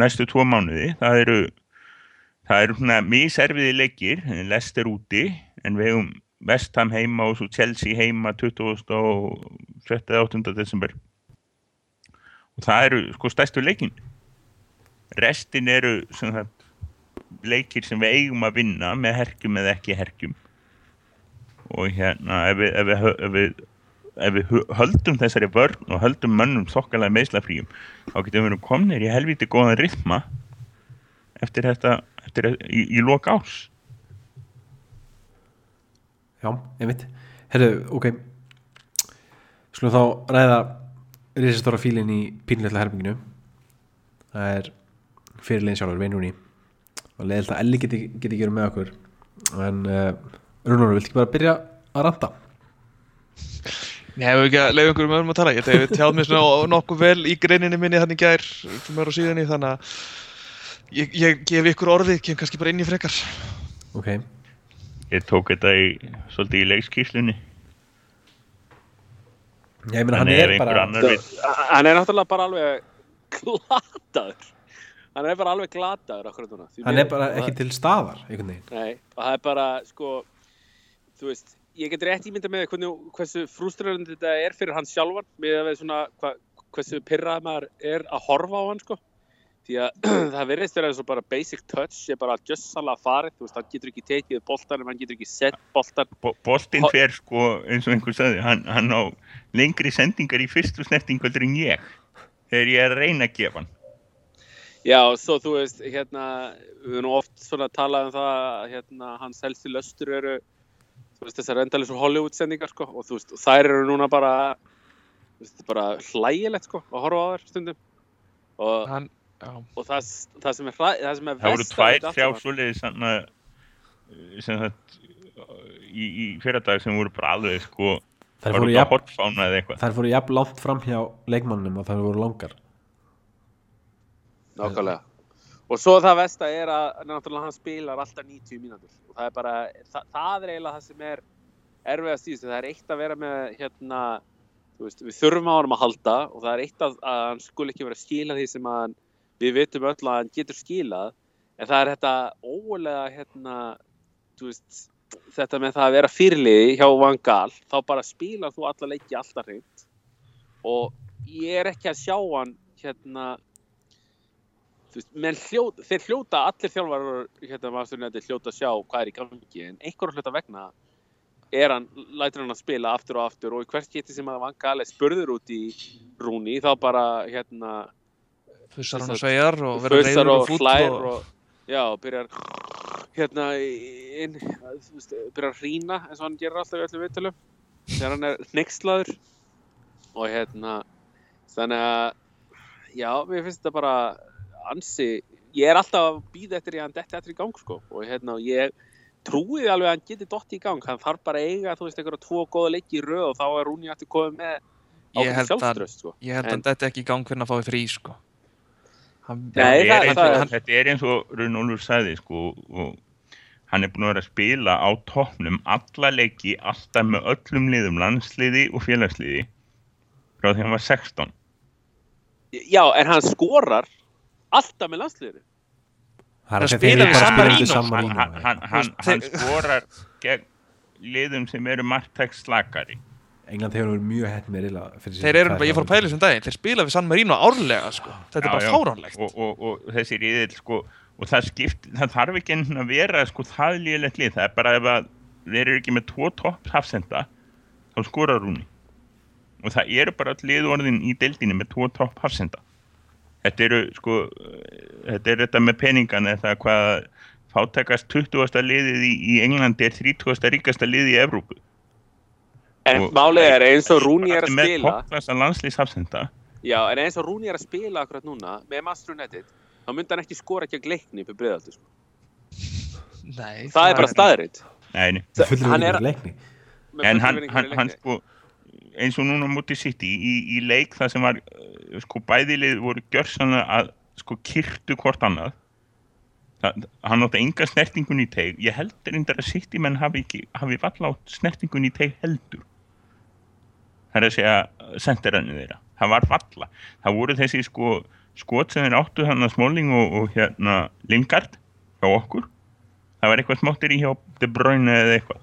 [SPEAKER 3] næstu tvo mánuði það eru það eru svona miserviði leikir Leicester úti en við hefum Vestham heima og svo Chelsea heima 20. og 7. 8. desember og það eru sko stærstu leikin restin eru sem sagt, leikir sem við eigum að vinna með herkjum eða ekki herkjum og hérna ef við, ef við, ef við ef við höldum þessari vörn og höldum mönnum þokkalega meðslafríum þá getum við verið komnir í helviti góðan rithma eftir þetta eftir, í, í lok árs
[SPEAKER 1] Já, einmitt. Herru, ok. Skulum þá ræða risastóra fílinn í pínleitla herbygginu Það er fyrirlegin sjálfur, Veinrúni og leiðilt að Elli geti, geti verið með okkur. En uh, Rúnur, viltu ekki bara byrja að ranta?
[SPEAKER 4] Nei, hefur ekki að leiða einhverjum öðrum að tala? Ég hef tjáð mér svona <laughs> nokkuð vel í greininni minni þannig gær fyrir mér á síðunni þannig að ég, ég gef ykkur orðið, kem kannski bara inn í frekar.
[SPEAKER 1] Ok,
[SPEAKER 3] ég tók þetta í, svolítið í leikskíslunni
[SPEAKER 1] Já, ég meina hann
[SPEAKER 3] ef
[SPEAKER 1] er
[SPEAKER 3] einhver
[SPEAKER 1] bara
[SPEAKER 2] Hann er náttúrulega bara alveg glataður. Hann er bara alveg glataður
[SPEAKER 1] hann er bara ekki til staðar
[SPEAKER 2] Nei, og það er bara, sko, þú veist, ég get rétt ímynda með hvernig, hversu frústrarandi þetta er fyrir hann sjálfan, með að við svona, hva, hversu pyrrað maður er að horfa á hann, sko. Því að <clears throat> það verðist vera eins og bara basic touch, er bara gjössanlega farið, þú veist, hann getur ekki tekið boltan, hann getur ekki sett boltan.
[SPEAKER 3] Bo- boltinn
[SPEAKER 2] Ho-
[SPEAKER 3] fer sko eins og einhver sagði hann, hann á lengri sendingar í fyrstu snertingaldur en ég þegar ég er að reyna að gefa hann
[SPEAKER 2] Já, og svo þú veist, hérna, við erum oft svona talað um það, að, hérna, hans helsti löstur eru, þú veist, þessar endalins Hollywood-sendingar, sko, og þú veist, og þær eru núna bara, þú veist, bara hlægilegt, sko, að horfa á þær stundum. Og,
[SPEAKER 4] Hann,
[SPEAKER 2] og það, það sem er, hræ, það sem er
[SPEAKER 3] það voru
[SPEAKER 2] verst
[SPEAKER 3] tvær, þrjá svoleiðis sem, sem það í, í fyrradag sem voru bara alveg sko
[SPEAKER 1] Þær
[SPEAKER 3] það
[SPEAKER 1] fóru
[SPEAKER 3] voru
[SPEAKER 1] jafn,
[SPEAKER 3] bara hortfána eða eitthvað.
[SPEAKER 1] þær fóru jafn langt fram hjá leikmannum og þær voru langar.
[SPEAKER 2] Nákvæmlega. Og svo það vesta er að náttúrulega hann spilar alltaf 90 mínútur. Og það er bara, það, það er eiginlega það sem er erfiðast í þessu. Það er eitt að vera með hérna, þú veist, við þurfum á honum að halda og það er eitt að, að hann skul ekki vera að skila því sem að hann, við vitum öll að hann getur skilað en það er þetta ólega hérna, veist, þetta með það að vera fyrirliði hjá Van Gaal, þá bara spilar þú alla leiki alltaf hreint. Og ég er ekki að sjá hann hérna veist, hljóta, þeir hljóta allir þjálfarar hérna hljóta að sjá hvað er í gangi en einhverjum hluta vegna er hann, lætur hann að spila aftur og aftur og í hvert geti sem að Van Gaal er spurður út í rúni þá bara hérna
[SPEAKER 4] fussar hann og svegar og verður reyður og
[SPEAKER 2] og hlær
[SPEAKER 4] og,
[SPEAKER 2] og, já, og byrjar hérna inn, byrjar að hrína eins og hann gerir alltaf í öllum viðtölum þegar hann er hneykslaður. Og hérna þannig að já, mér finnst þetta bara ansi, ég er alltaf að býða eftir að hann detti eftir í gang sko. Og hérna, ég trúi því alveg að hann geti dotti í gang, hann þarf bara eiga þú veist, einhverja tvo góða leiki í röð og þá er Rúni aftur komið með
[SPEAKER 4] ég held að
[SPEAKER 2] sko.
[SPEAKER 4] ég held að þetta ekki í gang fyrir að fái frí sko
[SPEAKER 3] þetta, er eins
[SPEAKER 2] það
[SPEAKER 3] og, þetta eins og Runolfur sagði sko og hann er búin að vera að spila á toppnum alla leiki alltaf með öllum liðum landsliði og félagsliði frá því hann var 16
[SPEAKER 2] Já, en hann skorar alltaf með
[SPEAKER 4] San
[SPEAKER 3] hann,
[SPEAKER 1] Marino
[SPEAKER 3] hann, hann, skorar gegn liðum sem eru margtæks slakari
[SPEAKER 1] England hefur verið mjög hætt með reyla
[SPEAKER 4] þeir eru bara, ég fór að pæla þessum daginn. Þeir spila við San Marino árlega sko. Þetta er bara fáránlegt.
[SPEAKER 3] Og, og, og þessi riðil sko og það skipt, það þarf ekki enn að vera sko það lélegt lið, það er bara ef að þeir eru ekki með tvo topp hafsenda þá skorar Rúni og það eru bara liðorðin í deildinni með tvo topp hafsenda. Þetta eru sko þetta er þetta með peningana það hvað fátækast 20. liðið í, í Englandi er 30. ríkasta liðið í Evrópu
[SPEAKER 2] En málið er eins og Rúni er að
[SPEAKER 3] með
[SPEAKER 2] spila,
[SPEAKER 3] toppklassa landslýshafsenda
[SPEAKER 2] já, en eins og Rúni er að spila akkurat núna með Master United, þá myndi hann ekki skora gegn leikni upp í breiðaldi, sko.
[SPEAKER 4] Nei,
[SPEAKER 2] Það er bara staðrind.
[SPEAKER 3] Nei, nei.
[SPEAKER 1] fullir
[SPEAKER 2] hann
[SPEAKER 1] við
[SPEAKER 2] er-
[SPEAKER 1] ekki leikni
[SPEAKER 3] en hann, hann, hann sko eins og núna á móti City í, í leik það sem var uh, sko bæðilið voru gjörsanlega að sko kyrtu hvort annað það, hann átti enga snertingun í teig ég heldur reyndar að City menn hafi, ekki, hafi valla átt snertingun í teig heldur það er að segja sendirannu þeirra, það var valla það voru þessi sko skot sem þeir áttu hann að Smalling og, og hérna Lingard hjá okkur. Það var eitthvað smáttir í hjá De Bruyne eða eitthvað.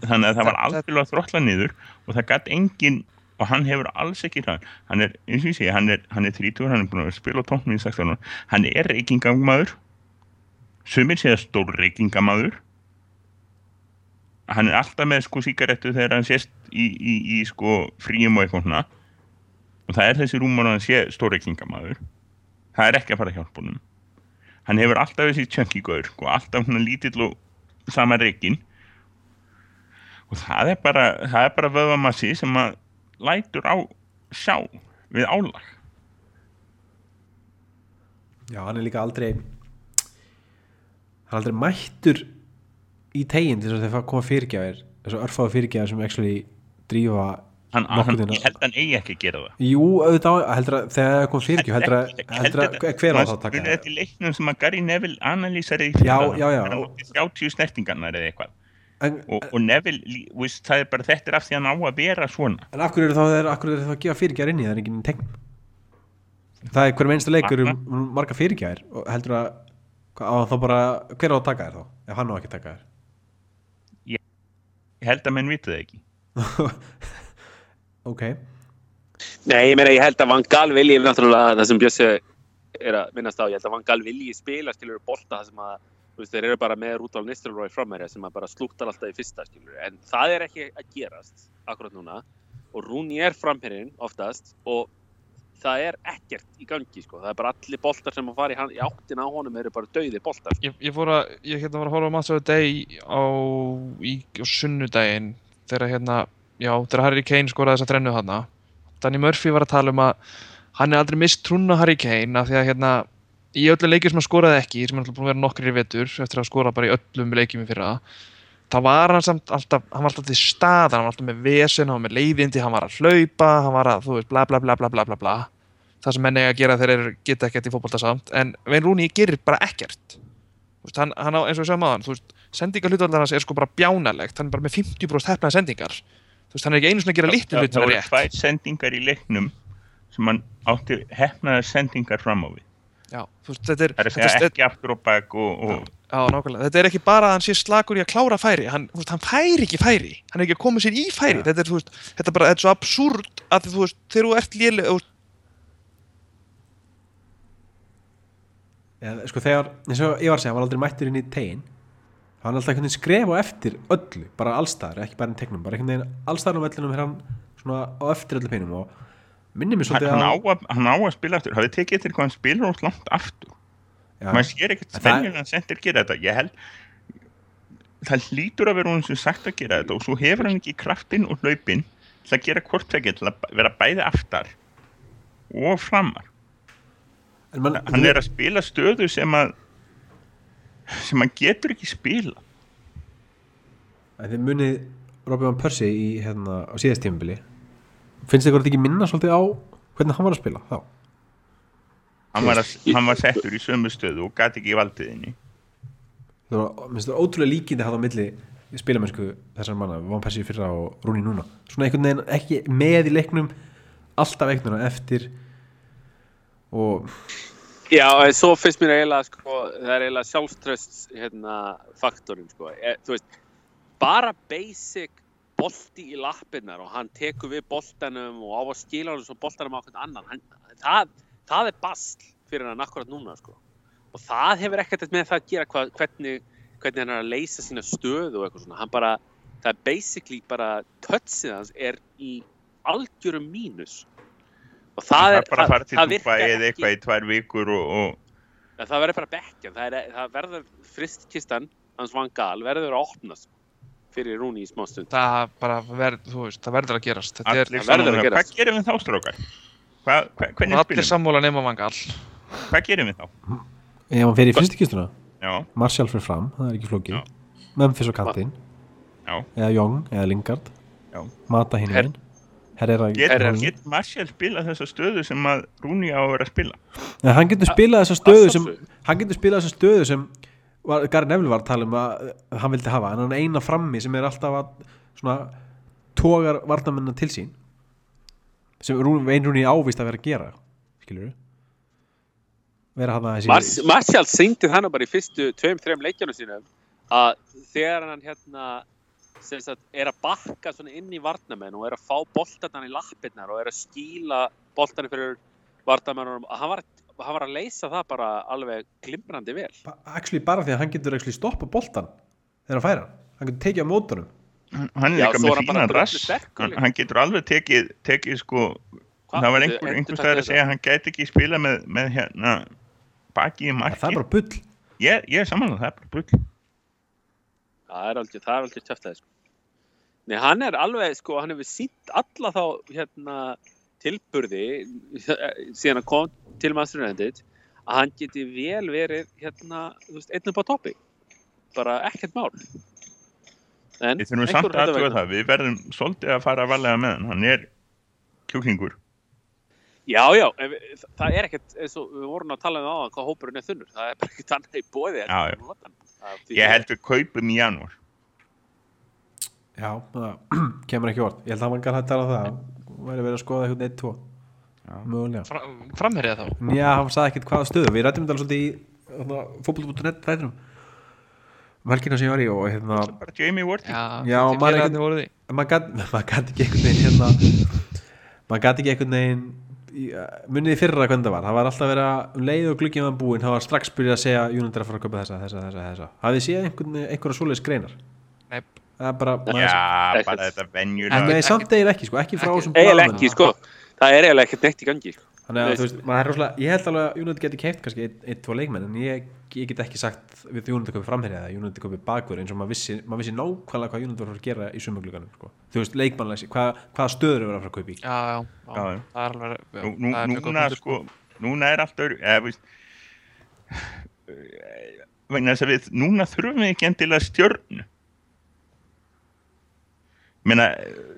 [SPEAKER 3] Þannig að það var algjörlega þróttla niður og það gætt engin og hann hefur alls ekki það. Hann er, eins og ég segi, hann er, hann er 30 hann er búin að spila tóknum í 16 ára hann er reykingamaður. Sumir segja stór reykingamaður. Hann er alltaf með sko síkarettu þegar hann sést í, í, í sko fríum og eitthvað svona. Og það er þessi rúmur að hann sé stórreikingamæður það er ekki að fara að hjálpa honum. Hann hefur alltaf þessi tjönki gaur og alltaf svona lítill og sama reikin og það er bara það bara vöðvamassi sem að lætur á sjá við álag.
[SPEAKER 1] Já, hann er líka aldrei hann er aldrei mættur í teginn til þess að þeir koma fyrirgjafir þess að örfáðu fyrirgjafir sem actually drífa
[SPEAKER 3] hann, hann, ég held að hann eigi ekki að gera það.
[SPEAKER 1] Jú, auðvitað heldur að þegar það kom fyrirgjöf heldur að, heldur að hver á það að taka
[SPEAKER 3] þetta í leiknum sem að Gary Neville analýsari
[SPEAKER 1] Já, já, já.
[SPEAKER 3] hann átti 30 snertingarnar eða eitthvað.
[SPEAKER 1] En,
[SPEAKER 3] og, og Neville, veist, það er bara þetta er af því að hann á að vera svona.
[SPEAKER 1] En hverju eru þá af hverju eru þá að gefa fyrirgjafir inn í það? Er enginn tegnum það er hver mennstu leikur um, marga fyrirgjafir og heldur að á þá bara, hver á að taka þér þá? Ef hann á ekki að taka þér
[SPEAKER 3] ég held að menn vita það ekki <laughs>
[SPEAKER 1] ok,
[SPEAKER 2] Nei, ég meina, ég held að Van Gaal vilji náttúrulega það sem Bjössi er að minnast á, ég held að Van Gaal vilji spila, skilur, bolta það sem að, þú veist, þeir eru bara með Rúdolf Nistelrooy framherja sem að bara slúttar alltaf í fyrsta, skilur, en það er ekki að gerast akkurat núna. Og Rúni er framherjinn oftast og það er ekkert í gangi, sko, það er bara allir boltar sem að fara í, hann, í áttin á honum eru bara dauði boltar.
[SPEAKER 4] Ég, ég fór að, ég hérna var að horfa á Match of the Day á, í, á sunnudaginn þegar hérna, já, þegar Harry Kane skoraði þessa þrennu þarna. Danny Murphy var að tala um að hann er aldrei mist trúna Harry Kane af því að hérna, í öllum leikjum sem hann skoraði ekki, sem hann alltaf búin að vera nokkri í vetur eftir að skora bara í öllum leikjum í fyrra, þá var hann samt alltaf, hann var alltaf til stað, hann var alltaf með vesen, hann var með leiðindi, hann var að hlaupa, hann var að, þú veist, bla bla bla bla bla bla bla. Það sem menn eiga að gera þeir geta ekkert í fótbolta samt. En Wayne Rooney gerir bara ekkert. Þú veist, hann, hann á, eins og segjum aðan sendingarhlutallar hans er sko bara bjánalegt hann er bara með 50% hefnaði sendingar. Þú veist, hann er ekki einu svona að gera litlu
[SPEAKER 3] það
[SPEAKER 4] hlutina
[SPEAKER 3] voru
[SPEAKER 4] rétt.
[SPEAKER 3] tvær sendingar í leiknum sem hann átti hefnaðar sendingar fram á við.
[SPEAKER 4] Já, þú veist, þetta er,
[SPEAKER 3] það er
[SPEAKER 4] þetta er
[SPEAKER 3] ekki aftur og bak og, og
[SPEAKER 4] já, nákvæmlega, þetta er ekki bara að hann sé slakur í að klára færi. Hann, þú veist, hann færi ekki færi. Hann er ekki að koma sér í færi. Þetta er, veist, þetta er bara, þetta er svo absúrt að þú veist, þegar þú ert veist,
[SPEAKER 1] Eða, sko þegar, eins og ég var að segja, hann var aldrei mættur inn í tegin hann alltaf einhvern veginn skref á eftir öllu, bara allstaðar, ekki bara í tegnum bara einhvern veginn allstaðar á vellinum er hann svona á eftir öllu peinum og minnir mér
[SPEAKER 3] hann,
[SPEAKER 1] svolítið
[SPEAKER 3] hann, að, hann á að spila aftur hafið tekið eftir hvað hann spilar úr langt aftur?
[SPEAKER 1] Já,
[SPEAKER 3] maður sér ekkert
[SPEAKER 1] En það-
[SPEAKER 3] spennjulega sendir gera þetta. Ég held það hlýtur að vera hún sem sagt að gera þetta og svo hefur hann ekki kraftinn og hlaupinn til að gera það til að vera bæði aftar og framar.
[SPEAKER 1] Man,
[SPEAKER 3] hann er að spila stöðu sem að sem hann getur ekki spila.
[SPEAKER 1] En þið munið Robby Van Persie í hérna á síðast tímabili. Finnst þið ekki minna svolítið á hvernig hann var að spila þá?
[SPEAKER 3] Hann var, að, hann var settur í sömu stöðu og gæti ekki valdiðinni
[SPEAKER 1] það var, minnst það ótrúlega líkindi hann á milli spilamennsku þessar manna Van Persie fyrra og Rúni núna. Svona einhvern veginn ekki með í leiknum alltaf einhvern veginn eftir og
[SPEAKER 2] Já, en svo finnst mér eiginlega, sko, það er eiginlega sjálfströst, hérna, faktorinn, sko. E, þú veist, bara basic bolti í lappirnar og hann tekur við boltanum og á að skila hann svo boltanum á hvern annan. Hann, það, það er basl fyrir hann akkurat núna, sko. Og það hefur ekkert með það að gera hva, hvernig, hvernig hann er að leysa sína stöðu og eitthvað svona. Hann bara, það er basically bara, touchið hans er í algjörum mínus. Og það
[SPEAKER 3] það
[SPEAKER 2] er,
[SPEAKER 3] bara að fara til Dubai eða eitthvað í tvær vikur og, og
[SPEAKER 2] Ja, það verður bara bekkjan, það, er, það verður fristkistan, hans Van Gaal, verður að opnast fyrir Rúni í smá stund.
[SPEAKER 4] það bara verð, þú veist, það verður að gerast þetta er,
[SPEAKER 2] verður að gerast.
[SPEAKER 3] hvað gerum við þá strókar? Hva, hva, hvernig
[SPEAKER 4] allir
[SPEAKER 3] spilum við?
[SPEAKER 4] sammála nema vangal
[SPEAKER 3] Hvað gerum við þá?
[SPEAKER 1] ef hann fer í fyrstu kistuna
[SPEAKER 3] Já,
[SPEAKER 1] Martial fyrir fram, það er ekki flókið
[SPEAKER 3] Já.
[SPEAKER 1] Memphis og kantinn
[SPEAKER 3] já.
[SPEAKER 1] eða Young eða Lingard
[SPEAKER 3] Já.
[SPEAKER 1] Mata hinn Herrera
[SPEAKER 3] Get,
[SPEAKER 4] Herrera.
[SPEAKER 3] get Martial spila þessa stöðu sem að Rúni á að vera að spila?
[SPEAKER 1] En hann getur spilað þessa stöðu sem hann getur spilað þessa stöðu sem var, Gary Neville var að tala um að hann vildi hafa, en hann eina frammi sem er alltaf að svona tógar varnamennina til sín. Sem einrúni ávist að vera að gera skilur vera hann að
[SPEAKER 2] Mars,
[SPEAKER 1] þessi
[SPEAKER 2] Martial syngdi þannig bara í fyrstu tveim, þreim leikjunum sínum að þegar hann hérna sagt, er að bakka svona inn í varnamenn og er að fá boltarnan í lappirnar og er að skýla boltarnir fyrir varnamennunum, að hann var, hann var að leysa það bara alveg glimrandi vel.
[SPEAKER 1] actually bara því að hann getur actually stoppa boltan þegar hann færa hann. Getur tekið á mótunum.
[SPEAKER 3] Hann hann er
[SPEAKER 2] er
[SPEAKER 3] með fínan rass. hann, hann getur alveg tekið, tekið sko
[SPEAKER 2] Hvað?
[SPEAKER 3] það var einhver, einhver stæður að segja að hann gæti ekki spila með, með hérna baki í
[SPEAKER 1] Ja,
[SPEAKER 3] marki
[SPEAKER 1] það er bara bull.
[SPEAKER 3] Ég, ég er samanlega, það er bara bull
[SPEAKER 2] Það er aldrei, það er aldrei tjöftæði sko. Nei, hann er alveg, sko, hann hefur sínt alla þá, hérna, tilburði síðan hann kom til United að hann geti vel verið, hérna, þú veist, einn upp á toppi. Bara ekkert mál. En
[SPEAKER 3] við þurfum samt að
[SPEAKER 2] vegna-
[SPEAKER 3] það við verðum svolítið að fara að varlega með hann hann er kjúklingur
[SPEAKER 2] Já, já, en við, það er ekkert, eins og við vorum að tala um á hvað hópurinn er þunnur. Það er bara ekkert annað í bóði.
[SPEAKER 3] Já, já. Ég held við kaupum í janúar.
[SPEAKER 1] Já, það <clears throat> kemur ekki orð Ég held að gæti að tala um það væri verið að skoða eitthvað 1-2 mögulega.
[SPEAKER 4] Fra, framherja þá?
[SPEAKER 1] Já, hann sagði ekkert hvaða stöðu. Við rættum þetta alveg svolítið í fótboll.net þættinum. Um helgina sem ég var í og hérna
[SPEAKER 3] bara Jamie Ward
[SPEAKER 4] Já,
[SPEAKER 1] Já, <laughs> maður gat ekki einhvern veginn hérna maður gat ekki einhvern veginn munið í fyrra hvernig það var. Það var alltaf verið að um leið og gluggið var búinn það var strax byrjað að segja er að fara að köpa þessa, þessa, þessa, þessa. Hafið þið séð einhvern, einhverja svoleiðis greinar?
[SPEAKER 4] Nei,
[SPEAKER 1] það er bara maður,
[SPEAKER 3] já, bara þetta
[SPEAKER 1] en
[SPEAKER 3] venjulega
[SPEAKER 1] nei, samt eigin ekki, sko, ekki frá þessum
[SPEAKER 2] ekki, sko. Það er eiginlega ekkert neitt í gangi, sko.
[SPEAKER 1] Þannig að
[SPEAKER 2] Veist-
[SPEAKER 1] þú veist, maður er rosalega, ég held alveg að United geti keipt kannski einn, einn, tvo leikmenn en ég, ég get ekki sagt við United köpi framherja eða United köpi bakverð eins og maður vissi, maður vissi nákvæmlega hvað United var að fara að gera í sumugluganum sko. þú veist, leikmannleysi, hvað, hvaða stöður er að fara að kaupa í?
[SPEAKER 4] Já, já, já,
[SPEAKER 3] Já, já.
[SPEAKER 4] það er alveg já,
[SPEAKER 3] nú, nú,
[SPEAKER 4] það er mjög
[SPEAKER 3] núna
[SPEAKER 4] gott punktur,
[SPEAKER 3] sko. núna er allt öðru eða, veist, <sighs> vegna þess að við núna þurfum við ekki endilega stjörnu. Menna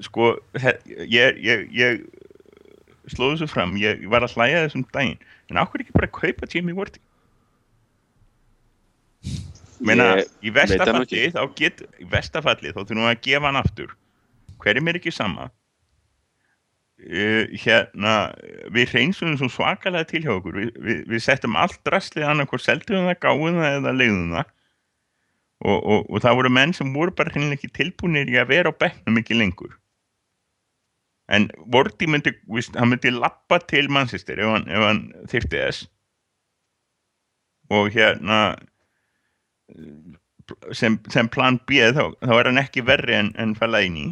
[SPEAKER 3] sko he- ég, ég, ég slóðu þessu fram, ég var að hlæja þessum daginn. En ákveð ekki bara að kaupa Jamie Wardy menna
[SPEAKER 2] Ég
[SPEAKER 3] í vestafalli þá get í vestafalli þá þurfum við að gefa hann aftur. Hverjum er ekki sama? Uh, hérna við reynsum svo svakalega til hjá okkur. Við, við, við settum allt drastlið annað hvort seldum það, gáum það eða leiðum það. Og, og, og það voru menn sem voru bara hreinlega ekki tilbúinir í að vera á bekknum ekki lengur en Vorti myndi, víst, hann myndi lappa til Manchester ef hann, hann þyrfti þess og hérna sem, sem plan B þá, þá er hann ekki verri en, en Fellaini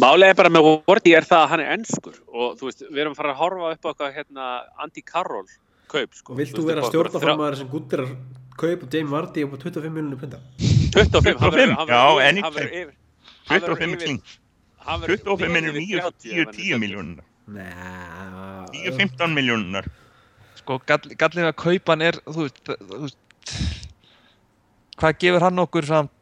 [SPEAKER 2] Málið er bara með Vorti er það að hann er ennskur og þú veist, við erum að fara að horfa upp á eitthvað hérna Andy Carroll kaup sko.
[SPEAKER 1] Vilt þú vera stjórnarformaður sem guttir að kaupa Jamie Vardy upp á 25 miljonir punta?
[SPEAKER 2] 25, hann verður-
[SPEAKER 3] 25,
[SPEAKER 2] hann
[SPEAKER 3] já,
[SPEAKER 2] verður
[SPEAKER 3] 25
[SPEAKER 2] yfir-
[SPEAKER 3] kling 25
[SPEAKER 2] vel
[SPEAKER 3] minnur
[SPEAKER 2] yfir 30 ef
[SPEAKER 3] 9,
[SPEAKER 2] hann er
[SPEAKER 3] 10, 10
[SPEAKER 2] 70.
[SPEAKER 3] miljónur
[SPEAKER 1] Nei.
[SPEAKER 3] 10, 15 miljónur
[SPEAKER 4] sko, gall, gallið að kaupa hann er þú veist, þú veist hvað gefur hann okkur samt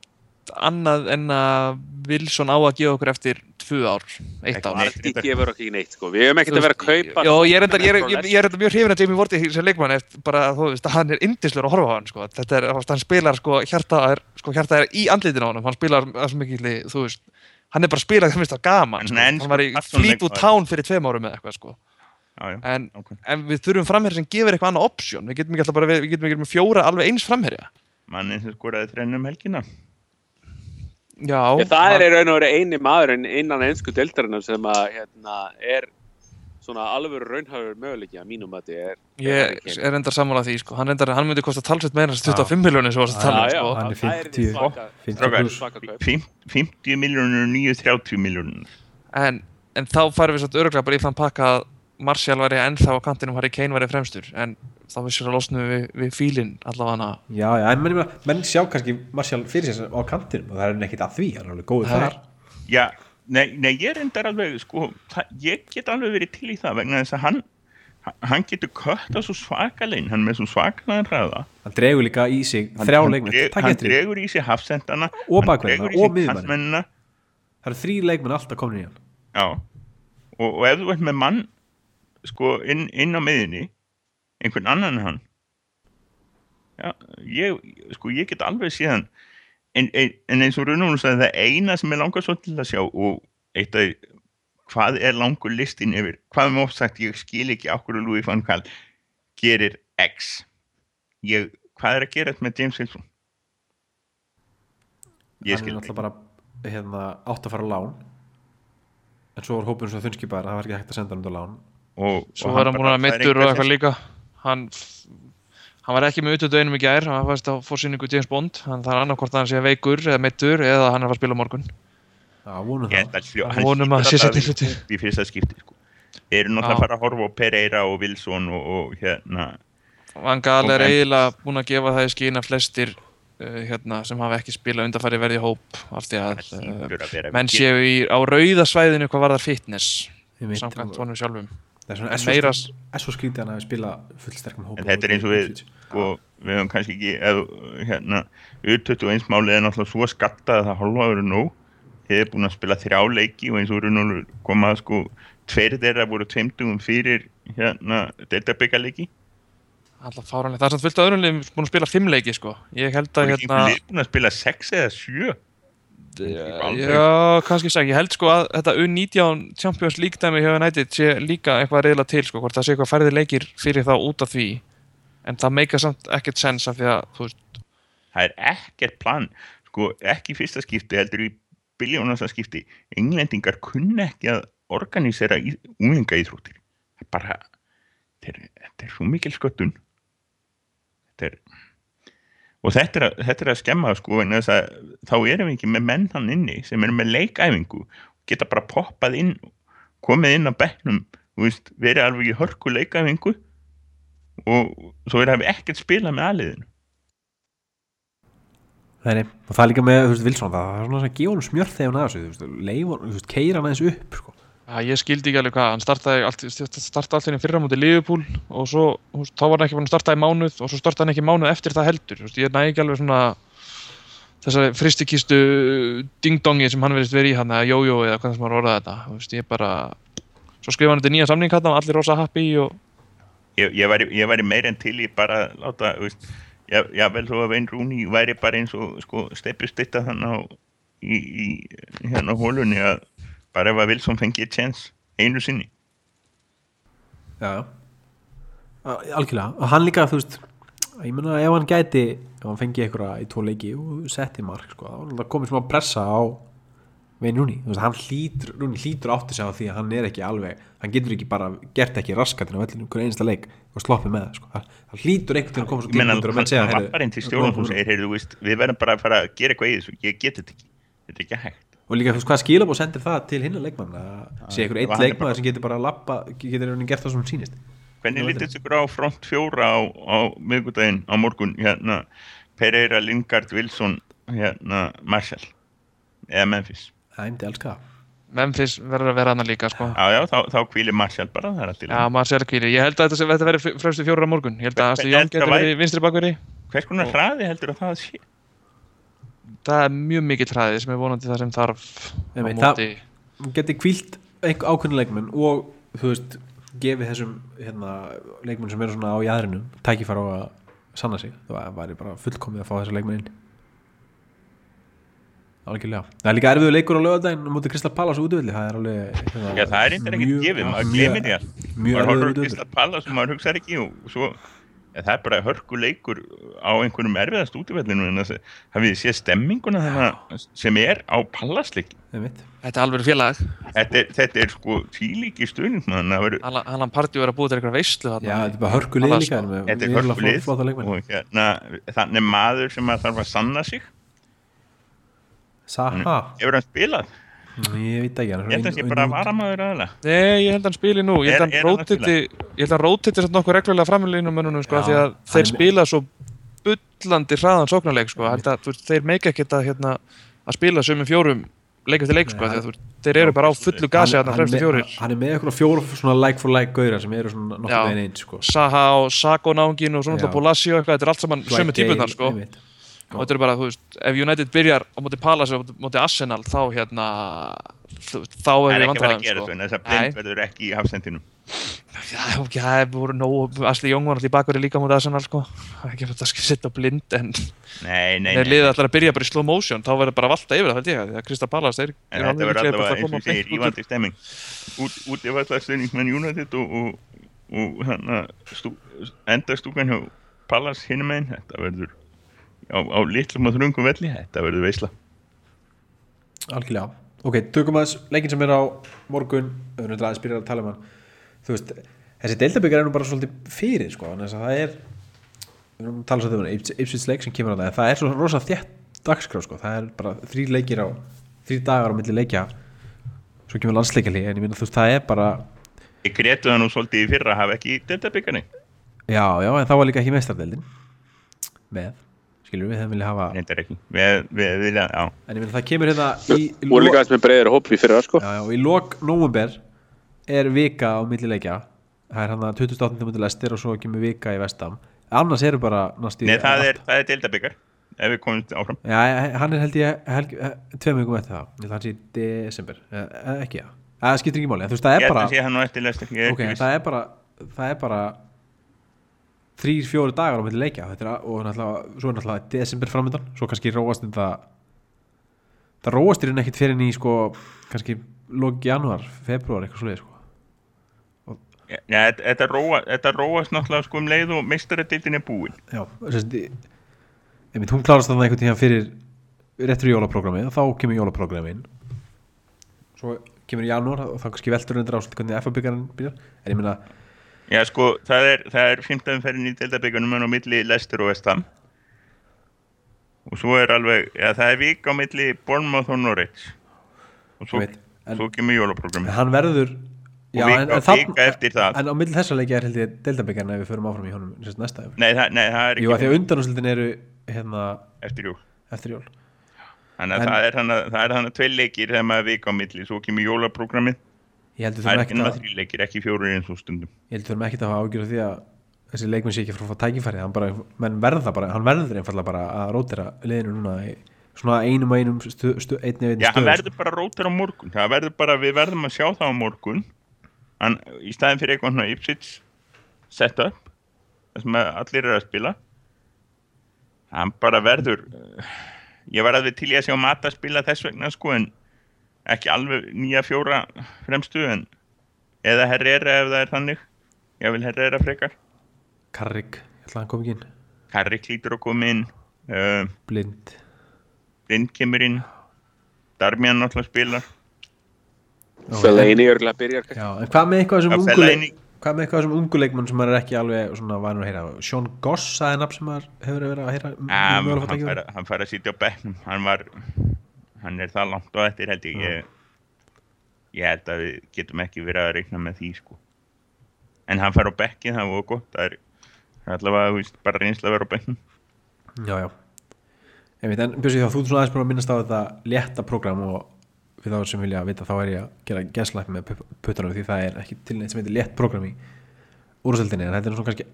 [SPEAKER 4] annað en að Wilson á að gefa okkur eftir tvö ár, eitt
[SPEAKER 3] Ekki
[SPEAKER 4] ár.
[SPEAKER 3] neitt.
[SPEAKER 2] Vardy gefur okkur ekki neitt sko. við hefum ekkert að vera að kaupa
[SPEAKER 4] Já, ég er enda, ég ég, ég enda mjög hrifin að Jamie Vardy sem leikmann eftir bara, þú veist, hann er indislur að horfa á hann, sko, þetta er, hann spilar, sko, hjarta er, sko, hjarta er í andlitin á honum, hann spilar, það sem ekki, þú veist, hann er bara að spila, það finnst það gaman,
[SPEAKER 3] Hann
[SPEAKER 4] sko, hann var í
[SPEAKER 3] persónuleikmaður.
[SPEAKER 4] Fleetwood Town fyrir tveim árum eða eitthvað, sko,
[SPEAKER 3] já, já,
[SPEAKER 4] en,
[SPEAKER 3] ok.
[SPEAKER 4] en við þurfum framherja sem gefur eitthvað annað option, við getum ekki alltaf bara, við, við getum ekki með fjóra alveg eins framherja.
[SPEAKER 3] mannin sem skoraði þrennum helgina
[SPEAKER 4] Já,
[SPEAKER 2] Ég, það er í raun og veru eini maðurinn innan einsku deildarinnar sem að hérna, er svona alveg raunhafur möguleiki að mínum að þetta er
[SPEAKER 4] Ég er endar sammála því, sko. Hann, endar, hann myndi kosta talsett meira en 25 miljónir sem varst að tala um, sko.
[SPEAKER 1] Hann er
[SPEAKER 2] það er
[SPEAKER 1] 50
[SPEAKER 2] svaka-
[SPEAKER 1] 50
[SPEAKER 3] Strákar.
[SPEAKER 1] pluss
[SPEAKER 2] svaka kaup.
[SPEAKER 3] Fimm- 50 miljónur, 9, 30 miljónur
[SPEAKER 4] En, en þá færum við svolítið öruglega bara í þann pakka að Martial væri ennþá á kantinum, Harry Kane væri fremstur. En þá vissur að losnum við, við fílinn allavega
[SPEAKER 1] Já, já, en menn, menn, menn sjá kannski Martial fyrir sér á kantinum og það er nekkit að því, hann er alveg
[SPEAKER 4] er-
[SPEAKER 1] þar
[SPEAKER 3] já, nei, nei, ég endar alveg sko, það, ég get alveg verið til í það vegna þess að hann hann getur kött á svo svakalegin hann með svo svakalegin hraða.
[SPEAKER 1] Hann dregur líka í sig
[SPEAKER 3] hann,
[SPEAKER 1] þrjá
[SPEAKER 3] hann,
[SPEAKER 1] leikmenn,
[SPEAKER 3] dreg,
[SPEAKER 1] takk
[SPEAKER 3] hann dregur í sig hafsendana
[SPEAKER 1] Og
[SPEAKER 3] hann dregur í sig kantmennina
[SPEAKER 1] Það eru þrý leikmenn alltaf komin í hann.
[SPEAKER 3] Já. Og, og ef þú ert með mann sko inn, inn á miðinni einhvern annan en hann. Já, ég sko ég get alveg síðan en, en, en eins og sagði það eina sem er langar svo til að sjá og eitt af hvað er langur listin yfir hvað er mótt sagt, ég skil ekki okkur að Louis van Gaal gerir X. Ég, hvað er að gera þetta með James Wilson? Ég
[SPEAKER 1] er
[SPEAKER 3] skil
[SPEAKER 1] náttúrulega bara hérna, átt að fara á lán. En svo var hópurinn svo þunnskipaður að það var ekki hægt að senda hann út á lán.
[SPEAKER 3] Og,
[SPEAKER 4] Svo
[SPEAKER 3] og
[SPEAKER 4] var hann búin
[SPEAKER 3] bara-
[SPEAKER 4] að mittur og eitthvað líka. Hann, hann var ekki með einum í gær hann var á fórsýningu James Bond hann þarf annarkvort að hann sé veikur eða meittur eða hann er að spila morgun.
[SPEAKER 1] Já, vonum það.
[SPEAKER 3] hann
[SPEAKER 4] vonum að sé
[SPEAKER 3] hafa
[SPEAKER 4] hluti.
[SPEAKER 3] í fyrsta skipti sko. eru náttúrulega
[SPEAKER 4] Já.
[SPEAKER 3] að fara að horfa á Pereira og Wilson og, og hérna
[SPEAKER 4] Van Gaal er eiginlega búinn að gefa það í skín að flestir uh, hérna, sem hafa ekki spilað undarfæri verði hóp af því að uh, menn séu í, á rauðasvæðinu hvað var það fitness samkvæmt honum sjálfum.
[SPEAKER 1] Það er svona
[SPEAKER 4] En
[SPEAKER 1] svo
[SPEAKER 4] meira-
[SPEAKER 1] skrítið- er svo skrítið hann að spila fullsterkum hóp
[SPEAKER 3] En þetta er eins og við, sko, við höfum kannski ekki, eða, hérna, U21 málið er náttúrulega svo skattað að það hálfa verið nóg. Þið er búin að spila þrjá leiki og eins og Runolfur komað, sko, tveir þeirra voru tveimtugum fyrir, hérna, deltabyggarleiki.
[SPEAKER 4] alltaf fáranlega, það er samt fullt af öðrum liðum búin að spila fimm leiki sko ég held að hérna
[SPEAKER 3] einhver lið búin að spila sex eða sjö.
[SPEAKER 4] já, kannski seg, ég held sko að þetta U19 Champions League dæmi hjá United sé líka eitthvað reyðla til sko, hvort það sé eitthvað færði leikir fyrir þá út af því en það meika samt ekkert sens af því að, veist,
[SPEAKER 3] Það er ekkert plan, sko, ekki fyrsta skipti, heldur í biljónasta skipti. Englendingar kunna ekki að organisera úlinga íþróttir. Það er bara, þetta er, þetta er svo mikil sköttun. Þetta er, og þetta er, að, þetta er að skemma, sko, en þess að þá erum við ekki með menn hann inni sem eru með leikæfingu, geta bara poppað inn, komið inn á veist, verið alveg í hörku leikæfingu og svo er það ekkert spilað með aðliðinu.
[SPEAKER 1] Nei, og það er líka með, þú veist, Wilson það, er svona að gefa honum smjörð þegar hann að þú veist, leifur, þú veist, keira hann aðeins upp, sko.
[SPEAKER 4] að ég skildi ekki alveg hvað hann startaði allt, startaði allt henni fyrra mútið Liverpool og svo, þú veist, þá var hann ekki búin að starta í mánuð og svo startaði hann ekki mánuð eftir það heldur þú veist, ég næ ekki alveg svona þessari fristikistu ding-dongi sem hann verðist verið í hann eða jójó eða hvað sem var orðað þetta ég bara svo skrifa hann þetta nýja samning
[SPEAKER 3] ég, ég, væri, ég væri meir en til í bara láta, veist, ég, ég vel þó að Vein Rúni væri bara eins og sko, steppistitta þannig á í, í hérna hólunni að bara ef að Wilson fengi chance einu sinni
[SPEAKER 1] Já, já. Al- Algjörlega, og hann líka, þú veist, ég meina ef hann gæti, ef hann fengi einhverja í tvo leiki og setti mark, sko, þá komið smá pressa á Vein Rúni, þú veist, hann hlýtur, Rúni hlýtur átti sig á því að hann er ekki alveg, hann getur ekki bara gert ekki raskatinn á vellinu hver einasta leik og sloppið með það, sko, hann hlýtur einhvern veginn að koma svo tímabundur og menn segja,
[SPEAKER 3] við verðum bara að fara að gera eitthvað í þessu, ég get þetta ekki þetta er ekki hægt.
[SPEAKER 1] Og líka, þú veist, hvað skilabóð sendir það til hinna leikmann að sé einhver eitt
[SPEAKER 3] bara-
[SPEAKER 1] sem getur bara að lappa, getur einhvern veginn gert það sem hún sýnist.
[SPEAKER 3] Hvernig lítið ykkur á front fjóra á, á miðgudaginn á morgun? Hérna Pereira, Lingard, Wilson hérna Marshall
[SPEAKER 1] Það er myndi elska það
[SPEAKER 4] Memphis verður að vera hann líka sko.
[SPEAKER 3] Já, já, þá, þá kvílir Marshall bara, það er
[SPEAKER 4] Já,
[SPEAKER 3] lagi.
[SPEAKER 4] maður sér kvíli. Ég held að þetta, þetta verði fremstu fjórar á morgun. Ég held að
[SPEAKER 3] Hvernig
[SPEAKER 4] Jón getur verið vinstri bakveri.
[SPEAKER 3] Hvers konar hraði heldur að það sé?
[SPEAKER 4] Það er mjög mikill hræði sem er vonandi það sem þarf á
[SPEAKER 1] Einmitt,
[SPEAKER 4] móti.
[SPEAKER 1] geti kvílt einhver ákveðin leikmenn og þú veist, gefið þessum hérna, leikmenn sem eru svona á jæðrinu tækifæra á að sanna sig það væri bara fullkomið að fá þessa leikmenn inn algjörlega. Það er líka erfiður leikur á lögadaginn á móti Kristall Pallas útvöldi það er alveg hérna,
[SPEAKER 3] Já, það er eitthvað
[SPEAKER 1] mjög-
[SPEAKER 3] gefið, maður glemir því
[SPEAKER 1] mjög
[SPEAKER 3] Maður á Kristall Palace og maður hugsaði ekki og svo, ja, það er bara hörku leikur á einhverjum erfiðast útivellinu en það hafið þið séð stemminguna þannig sem er á Pallasleik.
[SPEAKER 4] Þetta er alveg félag.
[SPEAKER 3] Þetta er, þetta er sko tílíki að vera
[SPEAKER 4] Allan Partí er að búið til eitthvað veistlu
[SPEAKER 1] já,
[SPEAKER 4] þarna.
[SPEAKER 1] þetta er bara hörku
[SPEAKER 4] Pallas,
[SPEAKER 1] líka
[SPEAKER 4] sko.
[SPEAKER 3] Þetta er
[SPEAKER 1] leikmenn.
[SPEAKER 3] og hérna, þannig maður sem að þarf að sanna sig
[SPEAKER 1] Saha,
[SPEAKER 3] hefur hann spilað,
[SPEAKER 1] ég veit ekki hann er
[SPEAKER 3] ég held að
[SPEAKER 1] svona
[SPEAKER 3] það sé bara
[SPEAKER 1] inn-
[SPEAKER 3] varamaður aðalega
[SPEAKER 4] Nei, ég held að hann spili nú. Ég held að hann
[SPEAKER 3] að
[SPEAKER 4] rótiti, að samt nokkuð reglulega framlýnum mönnunum sko, því að þeir spila svo bullandi hraðan sóknarleik sko. Að, þeir meika ekkert að, hérna, að spila sömum fjórum leik eftir leik sko, að þeir eru bara á fullu gasi
[SPEAKER 1] hann,
[SPEAKER 4] þarna
[SPEAKER 1] hann,
[SPEAKER 4] fremstu
[SPEAKER 1] er
[SPEAKER 4] fjórir.
[SPEAKER 1] með- hann er með eitthvað fjóra svona like for like gauðra sem eru svona
[SPEAKER 4] Já.
[SPEAKER 1] nokkuð veginn eins sko.
[SPEAKER 4] Saha og Sako nángin og svona eitthvað, þetta er allt saman sömu típunar sko. Og þetta er bara, þú veist, ef United byrjar á móti Palace og móti Arsenal þá hérna þá
[SPEAKER 3] það
[SPEAKER 4] er
[SPEAKER 3] er
[SPEAKER 4] við
[SPEAKER 3] ekki að fara að
[SPEAKER 4] vandræðum
[SPEAKER 3] gera
[SPEAKER 4] sko.
[SPEAKER 3] svo en þess að blind verður ekki í hafsendinum.
[SPEAKER 4] Já, ok, það voru nóg Asli Jóng var alltaf í bakverði líka móti Arsenal sko. Það er ekki að þetta skal setja blind en
[SPEAKER 3] nei, nei,
[SPEAKER 4] þeir
[SPEAKER 3] nei,
[SPEAKER 4] liða allar að byrja bara í slow motion þá verður bara að valta yfir það, held ég að Krista Palace, þeir eru líklegir bara
[SPEAKER 3] allavega
[SPEAKER 4] að koma beint út.
[SPEAKER 3] ívandi stemming. Út, ef allar stuðningsmenn United og, og, og hana, stú, enda stúkan hjá Pallas hinum einn, þetta verður á, á litlum og þrungum velli, þetta verður veisla.
[SPEAKER 1] Algjörlega. Ok, tökum aðeins leikin sem er á morgun. Erum aðeins byrjað að tala um hann. Þú veist, þessi deildabyggar er nú bara svolítið fyrir sko, þannig að það er við erum að tala svo þegar Ipswich leik sem kemur á það. Það er svo rosa þétt dagskrá sko. það er bara þrý leikir á þrý dagar á milli leikja. Svo kemur landsleikali en ég minna þú veist það er bara
[SPEAKER 3] Ég gretu það nú svolítið í fyrra að hafa ekki deltabyggarni
[SPEAKER 1] já já en þá var líka ekki meistardeldin með skilur við þeim vilja hafa
[SPEAKER 3] reyndar ekki. Við, við vilja, já.
[SPEAKER 1] En ég minna það kemur hérna í,
[SPEAKER 2] voru líka aðeins með breiður hóp í fyrra sko.
[SPEAKER 1] Já, já, og í lok nómumber er vika á milli leikja. Það er hann að 28. mútið lestir og svo kemur vika í vestam annars eru bara næstu
[SPEAKER 3] Nei, það er, það er deltabyggar ef við komum áfram.
[SPEAKER 1] Já, hann er held ég helg, tveim vikum eftir það, held að hann sé desember. Eða eða ekki það, það skiptir ekki máli en þú veist það
[SPEAKER 3] Ég held
[SPEAKER 1] bara,
[SPEAKER 3] að sé hann á eftir lestir ég
[SPEAKER 1] ok,
[SPEAKER 3] ekki viss.
[SPEAKER 1] það er bara það er bara þrýr, fjóri dagar á milli leikja. Er, og náttúrulega, svo er náttúrulega desember framöndan svo kannski róast þetta það róast í raun ekkit fyrir ný sko, kannski loki januar, februar eitthvað svoleið sko.
[SPEAKER 3] Já, þetta- þetta róa- þetta róast náttúrulega sko um leið og meistaradildin er búin.
[SPEAKER 1] Já, þessi einmitt, hún klárast þannig einhvern tíðan fyrir réttur jólaprógrammi og þá kemur jólaprógrammin svo kemur í janúar og þá kannski veltur undir áslut hvernig FA-byggarinn byrjar. En ég meina,
[SPEAKER 3] Já sko, það er, það er 15 ferðin í deildabyggarnum en á milli Leicester og Vestham og svo er alveg, já það er vik á milli Bournemouth og Norwich. Og svo,
[SPEAKER 1] veit, en-
[SPEAKER 3] svo kemur jólaprogrammi
[SPEAKER 1] hann verður já, en, en,
[SPEAKER 3] það.
[SPEAKER 1] en á milli þessa leikja er held ég deildabyggarinn ef við förum áfram í honum sérst næsta
[SPEAKER 3] Nei, það, nei, það er
[SPEAKER 1] Jú, að því
[SPEAKER 3] ekki
[SPEAKER 1] að undanúslutin eru hérna
[SPEAKER 3] eftir jól.
[SPEAKER 1] eftir jól.
[SPEAKER 3] Þannig að það er hann að, það er hann að tvei leikir þegar maður vika á milli, svo kemur jólaprogrammið það er
[SPEAKER 1] ekkert
[SPEAKER 3] ekki
[SPEAKER 1] að
[SPEAKER 3] þrjí leikir, ekki fjórir eins og stundum.
[SPEAKER 1] Ég heldur þurfum ekkert að hafa ágjör af því að þessi leikmenn sé ekki frá að fá tækifæri. Hann bara, menn verða bara, hann verður einfallega bara að rótira liðinu núna í svona einum og einum stu, stu, einni einni
[SPEAKER 3] Já, hann
[SPEAKER 1] stöðu
[SPEAKER 3] verður bara rótir á morgun. Verður bara, við verðum að sjá það á morgun. Hann, í staðin fyrir eitthvað svona Ipswich setup það sem að allir eru að spila. Hann bara verður ég var alveg til í að sjá Mata spila þess vegna sko en ekki alveg nýja fjóra fremstu en eða Herrera ef það er þannig. Ég vil Herrera frekar.
[SPEAKER 1] Karrik, ég ætla að hann kom ekki inn.
[SPEAKER 3] Karri klítur að koma inn uh,
[SPEAKER 1] blind.
[SPEAKER 3] Lind kemur inn. Darmian náttúrulega spilar.
[SPEAKER 2] Fellaini örgulega byrjar kannski.
[SPEAKER 1] Já, en hvað með eitthvað sem
[SPEAKER 3] Já,
[SPEAKER 1] ungu
[SPEAKER 3] Fellaini-
[SPEAKER 1] leik- hvað með eitthvað sem ungu leikmann sem maður er ekki alveg svona vanur að heyra? Sean Goss, það er nafn sem maður hefur verið að heyra mögulega fá
[SPEAKER 3] hann, fær, að- hann fær að sitja á bekknum. Hann var hann er það langt á eftir held ég. Ég, ég held að við getum ekki verið að reikna með því sko. En hann fær á bekkin, það var gott. Það er, er allavega þú veist, bara reynsla að vera á bekknum.
[SPEAKER 1] Já, já. Ég veit, en Björsi þá, þú er svona aðeins búin að minnast á þetta létta prógram og við þá sem vilja vita þá er ég að gera geslæk með pu- puttunum því það er ekki til neitt sem heitir létt prógram í úrsöldinni en þetta er svona kannski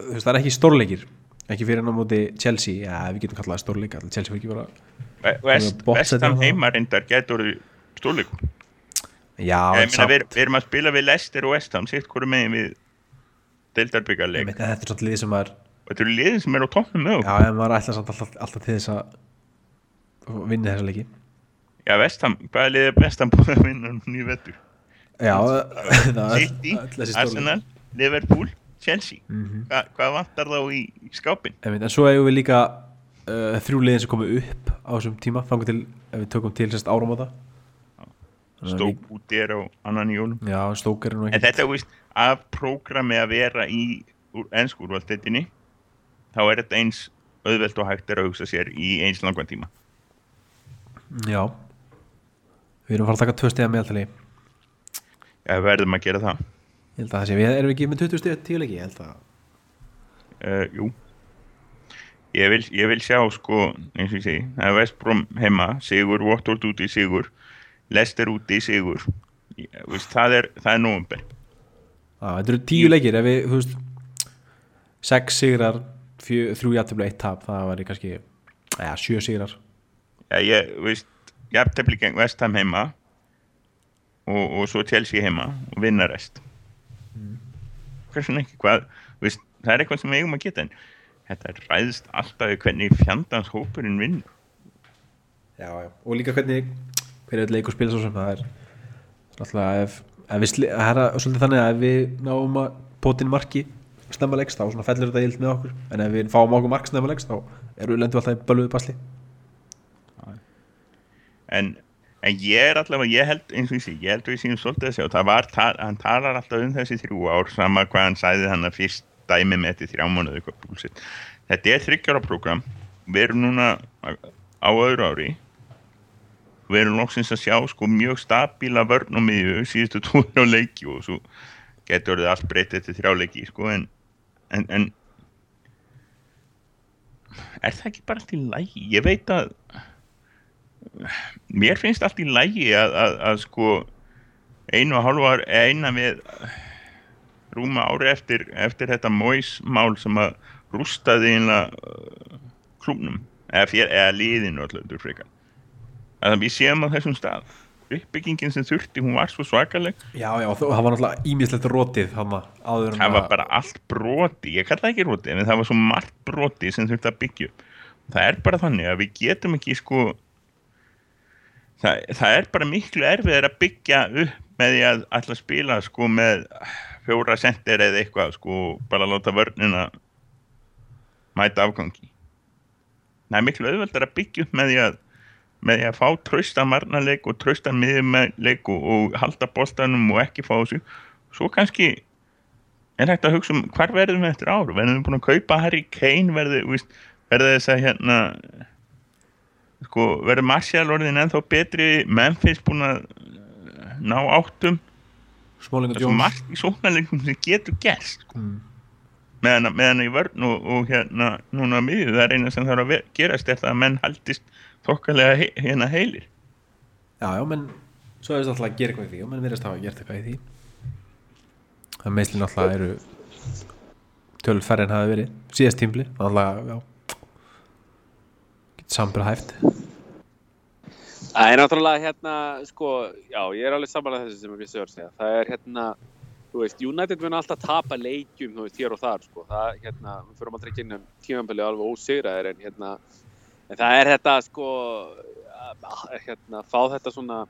[SPEAKER 1] þú veist, það er ekki stórleikir ekki fyrir hann á móti Chelsea, já, við getum kallað það stórleik alltaf. Chelsea fyrir ekki bara
[SPEAKER 3] Vest,
[SPEAKER 1] botset
[SPEAKER 3] Vestam
[SPEAKER 1] hérna þá.
[SPEAKER 3] heima reyndar getur stórleikum
[SPEAKER 1] Já, en
[SPEAKER 3] meina við,
[SPEAKER 1] samt
[SPEAKER 3] við erum að spila við Leicester og Vestam sitt hverju megin við
[SPEAKER 1] en þetta er svona lið sem
[SPEAKER 3] og þetta eru liðin sem eru á okkur.
[SPEAKER 1] Já, en maður ætla samt alltaf, alltaf til þess að vinna þessa leiki.
[SPEAKER 3] Já Vestam, hvaða lið er Vestam búið að vinna í vettur
[SPEAKER 1] Já, <laughs> það er
[SPEAKER 3] City, Arsenal, Liverpool, Chelsea.
[SPEAKER 1] Mhm.
[SPEAKER 3] Hva, hvað vantar þá í, skápin?
[SPEAKER 1] Einmitt, en svo hefur við líka uh, þrjú liðin sem komið upp á þessum tíma þannig til, ef við tökum til sérst áramóta. Þannig að
[SPEAKER 3] Stók úti er á annan jólum.
[SPEAKER 1] Já, stókar er nú
[SPEAKER 3] en
[SPEAKER 1] ekki
[SPEAKER 3] þetta er víst af prógrami að vera í úr ennskúrvaldettinni þá er þetta eins auðvelt og hægt er að hugsa sér í eins langan tíma.
[SPEAKER 1] Já. Við erum að fara að taka tvö stiga meðaltali. Ég
[SPEAKER 3] ja, við verðum að gera það
[SPEAKER 1] held að það sé, við erum við ekki með 20 stiga tíu leiki Ég held að
[SPEAKER 3] uh, jú. Ég vil, ég vil sjá sko eins og ég segi, það er Vestbrom heima Sigur, Watford úti Sigur Leicester úti Sigur. Ég- víst, það er, það er nóvumber
[SPEAKER 1] á, Þetta eru tíu leikir ef við, þú veist sex sigrar, fjö, þrjú jafntöfla eitt tap, það væri kannski eða sjö sigrar.
[SPEAKER 3] Ja, ég, veist, jafntefli gegn Vestham heima og, og svo Chelsea heima og vinna rest. hversun ekki, hvað veist, það er eitthvað sem við eigum að geta en þetta ræðist alltaf hvernig fjandans hópurinn vinn
[SPEAKER 1] já, já. og líka hvernig hver er leikur spila svo sem það er. Náttúrulega ef, ef við er svolítið þannig að ef við náum að potin marki snemma leikst þá fellur þetta ild með okkur. En ef við fáum okkur mark snemma leikst þá erum við lendum alltaf í bölvuðu basli.
[SPEAKER 3] En, en ég er allavega, ég held eins og sé, ég held að við séum svolítið að sjá, það var, hann talar alltaf um þessi þrjú ár, sama hvað hann sæði hann að fyrst dæmi með þetta í þrjá mánuði eitthvað búlsitt þetta er þryggjara program við erum núna á öðru ári. Við erum loksins að sjá sko mjög stabíla vörn og miðju síðustu <laughs> tóður á leiki og svo getur orðið allt breytt eftir þrjá leiki sko en, en, en er það ekki bara í lægi ég veit að mér finnst allt í lægi að, að, að sko einu og hálfa eina við rúma ári eftir, eftir þetta móismál sem að rústaði einlega uh, klúnum eða, fér, eða liðinu allur frekar. Að við séum á þessum stað. Uppbyggingin sem þurfti, hún var svo svakaleg.
[SPEAKER 1] Já, já, það var náttúrulega ímislegt rótið hann áður en
[SPEAKER 3] það var
[SPEAKER 1] að
[SPEAKER 3] bara allt broti ég kalla ekki broti, en það var svo margt broti sem þurfti að byggja það er bara þannig að við getum ekki sko það, það er bara miklu erfið að byggja upp með því að alltaf spila sko með fjóra sendir eða eitthvað sko bara láta vörnina mæta afgangi. Það er miklu auðveldar að byggja upp með því að með því að fá trösta marnarleik og trösta miðumleik og, og halda boltanum og ekki fá þessu. Svo kannski er hægt að hugsa um hvar verðum við eftir ár? Verðum við búin að kaupa Harry Kane? Verður verður þess að hérna sko verður Martial orðin ennþá betri Memphis búin að eh, ná áttum? Það er svo margt í sóknarleikum sem getur gerst sko.
[SPEAKER 1] Mm.
[SPEAKER 3] meðan, meðan í vörn og, og hérna núna á miðju það er eina sem þarf að gerast er það að menn haldist þokkalega he hérna heilir.
[SPEAKER 1] Já, já, menn svo er þetta alltaf að gera eitthvað í því og menn verðast hafa gert eitthvað í því. Það meðslinn alltaf eru en hafi verið síðast tímbli, alltaf, já getur sambra hæft
[SPEAKER 2] Það er náttúrulega hérna, sko, já, ég er alveg samanlega þessu sem var að segja. Það er hérna, þú veist, United mun alltaf tapa leikjum, þú veist, hér og þar, sko. Það, hérna, við fyrir aldrei ekki inn um tímanbili alveg ósigraðir, en hérna, en það er þetta, sko, hérna, fá þetta svona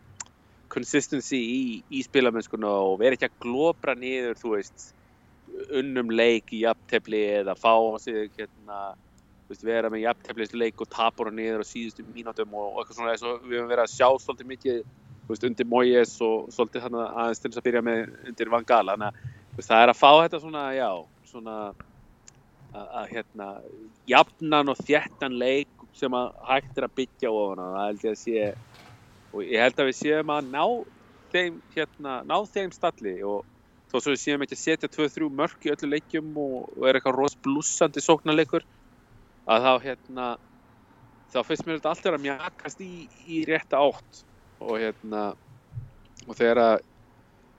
[SPEAKER 2] consistency í, í spilamennskuna og vera ekki að glóbra niður, þú veist, unnum leik í jafntefli eða fá sig, hérna, veist, vera með jafnteflisleik og tapur hann niður á síðustu mínútum og, og eitthvað svona eins og við höfum verið að sjá svolítið mikið veist, undir Moyes og svolítið aðeins til þess að byrja með undir Van Gaal. Þannig að það er að fá þetta svona, já, svona að, hérna, jafnan og þjættan leik sem að hægt er að byggja ofan á, það held ég að sé og ég held að við séum að ná þeim, hérna, ná þeim stalli og þó svo við séum ekki að setja 2-3 mörk í öllu leikjum og, og er eitthvað ros blúsandi sóknarleikur að þá hérna þá finnst mér þetta alltaf að mjakast í, í rétta átt. Og hérna og þegar að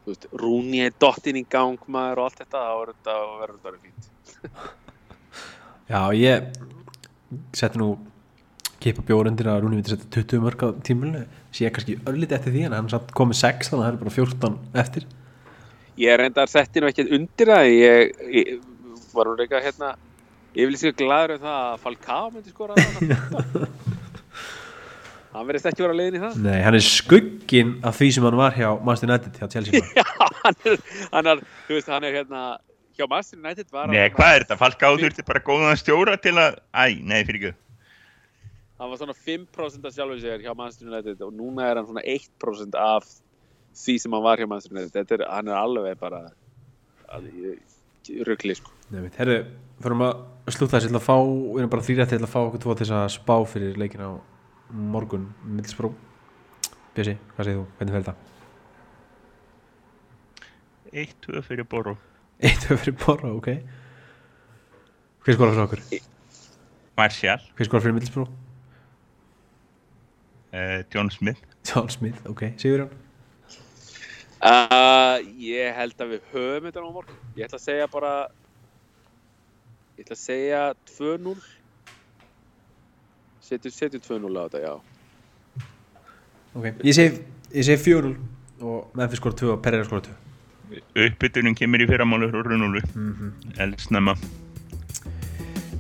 [SPEAKER 2] veist, Rúni er dottinn í gang maður og allt þetta þá er þetta og verður þetta alveg fínt. <laughs>
[SPEAKER 1] Já, ég setti nú kipa bjórundir að Rúni viti setja 20 mörg á tímulinu sé kannski örlítið eftir því en hann satt komið 6 þannig að það er bara 14 eftir.
[SPEAKER 2] Ég er enda að setja nú ekkert undir það ég, ég var nú reyka hérna ég vil sér gladur um það að Falcao myndi skora <laughs> hann verðist ekki vera leiðin í það
[SPEAKER 1] Nei, hann er skugginn af því sem hann var hjá Manchester United hjá Chelsea. <laughs>
[SPEAKER 2] Já, hann er, hann er, þú veist, hann er hérna, hjá Master United var
[SPEAKER 3] Nei, hvað er þetta? Falká þurfti bara góðan stjóra til að Æ, nei, fyrir ekki
[SPEAKER 2] hann var svona 5% af sjálfum sér hjá Master United og núna er hann svona 1% af því sem hann var hjá Master United. Þetta er, hann er alveg bara ruggli, sko.
[SPEAKER 1] Nei, mitt, herru, fyrir að slúta þessi til að fá, við erum bara þrýrætti til að fá okkur tvo til þess að spá fyrir leikin á morgun, Middlesbró Bjössi, hvað segir þú, hvernig fer þetta?
[SPEAKER 3] 1-2 fyrir Boró
[SPEAKER 1] Eitt höf fyrir Borra, ok Hver skora fyrir okkur?
[SPEAKER 3] Martial,
[SPEAKER 1] Hver skora fyrir Middlesbró?
[SPEAKER 3] uh, John Smith
[SPEAKER 1] John Smith, ok, Sigurjón
[SPEAKER 2] Uh, ég held að við höfum þetta á morgun. Ég ætla að segja bara, ég ætla að segja 2-0. Setjum, setjum 2-0 á þetta, já.
[SPEAKER 1] Ok, ég segi, ég segi 4-0 og Memphis skora 2 og Pereira skora 2
[SPEAKER 3] Uppbytunin kemur í fyrramálur og runúlu mm
[SPEAKER 1] Mhm.
[SPEAKER 3] -hmm. Elsnæma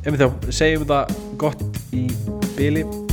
[SPEAKER 1] Ef við þá segjum þetta gott í byli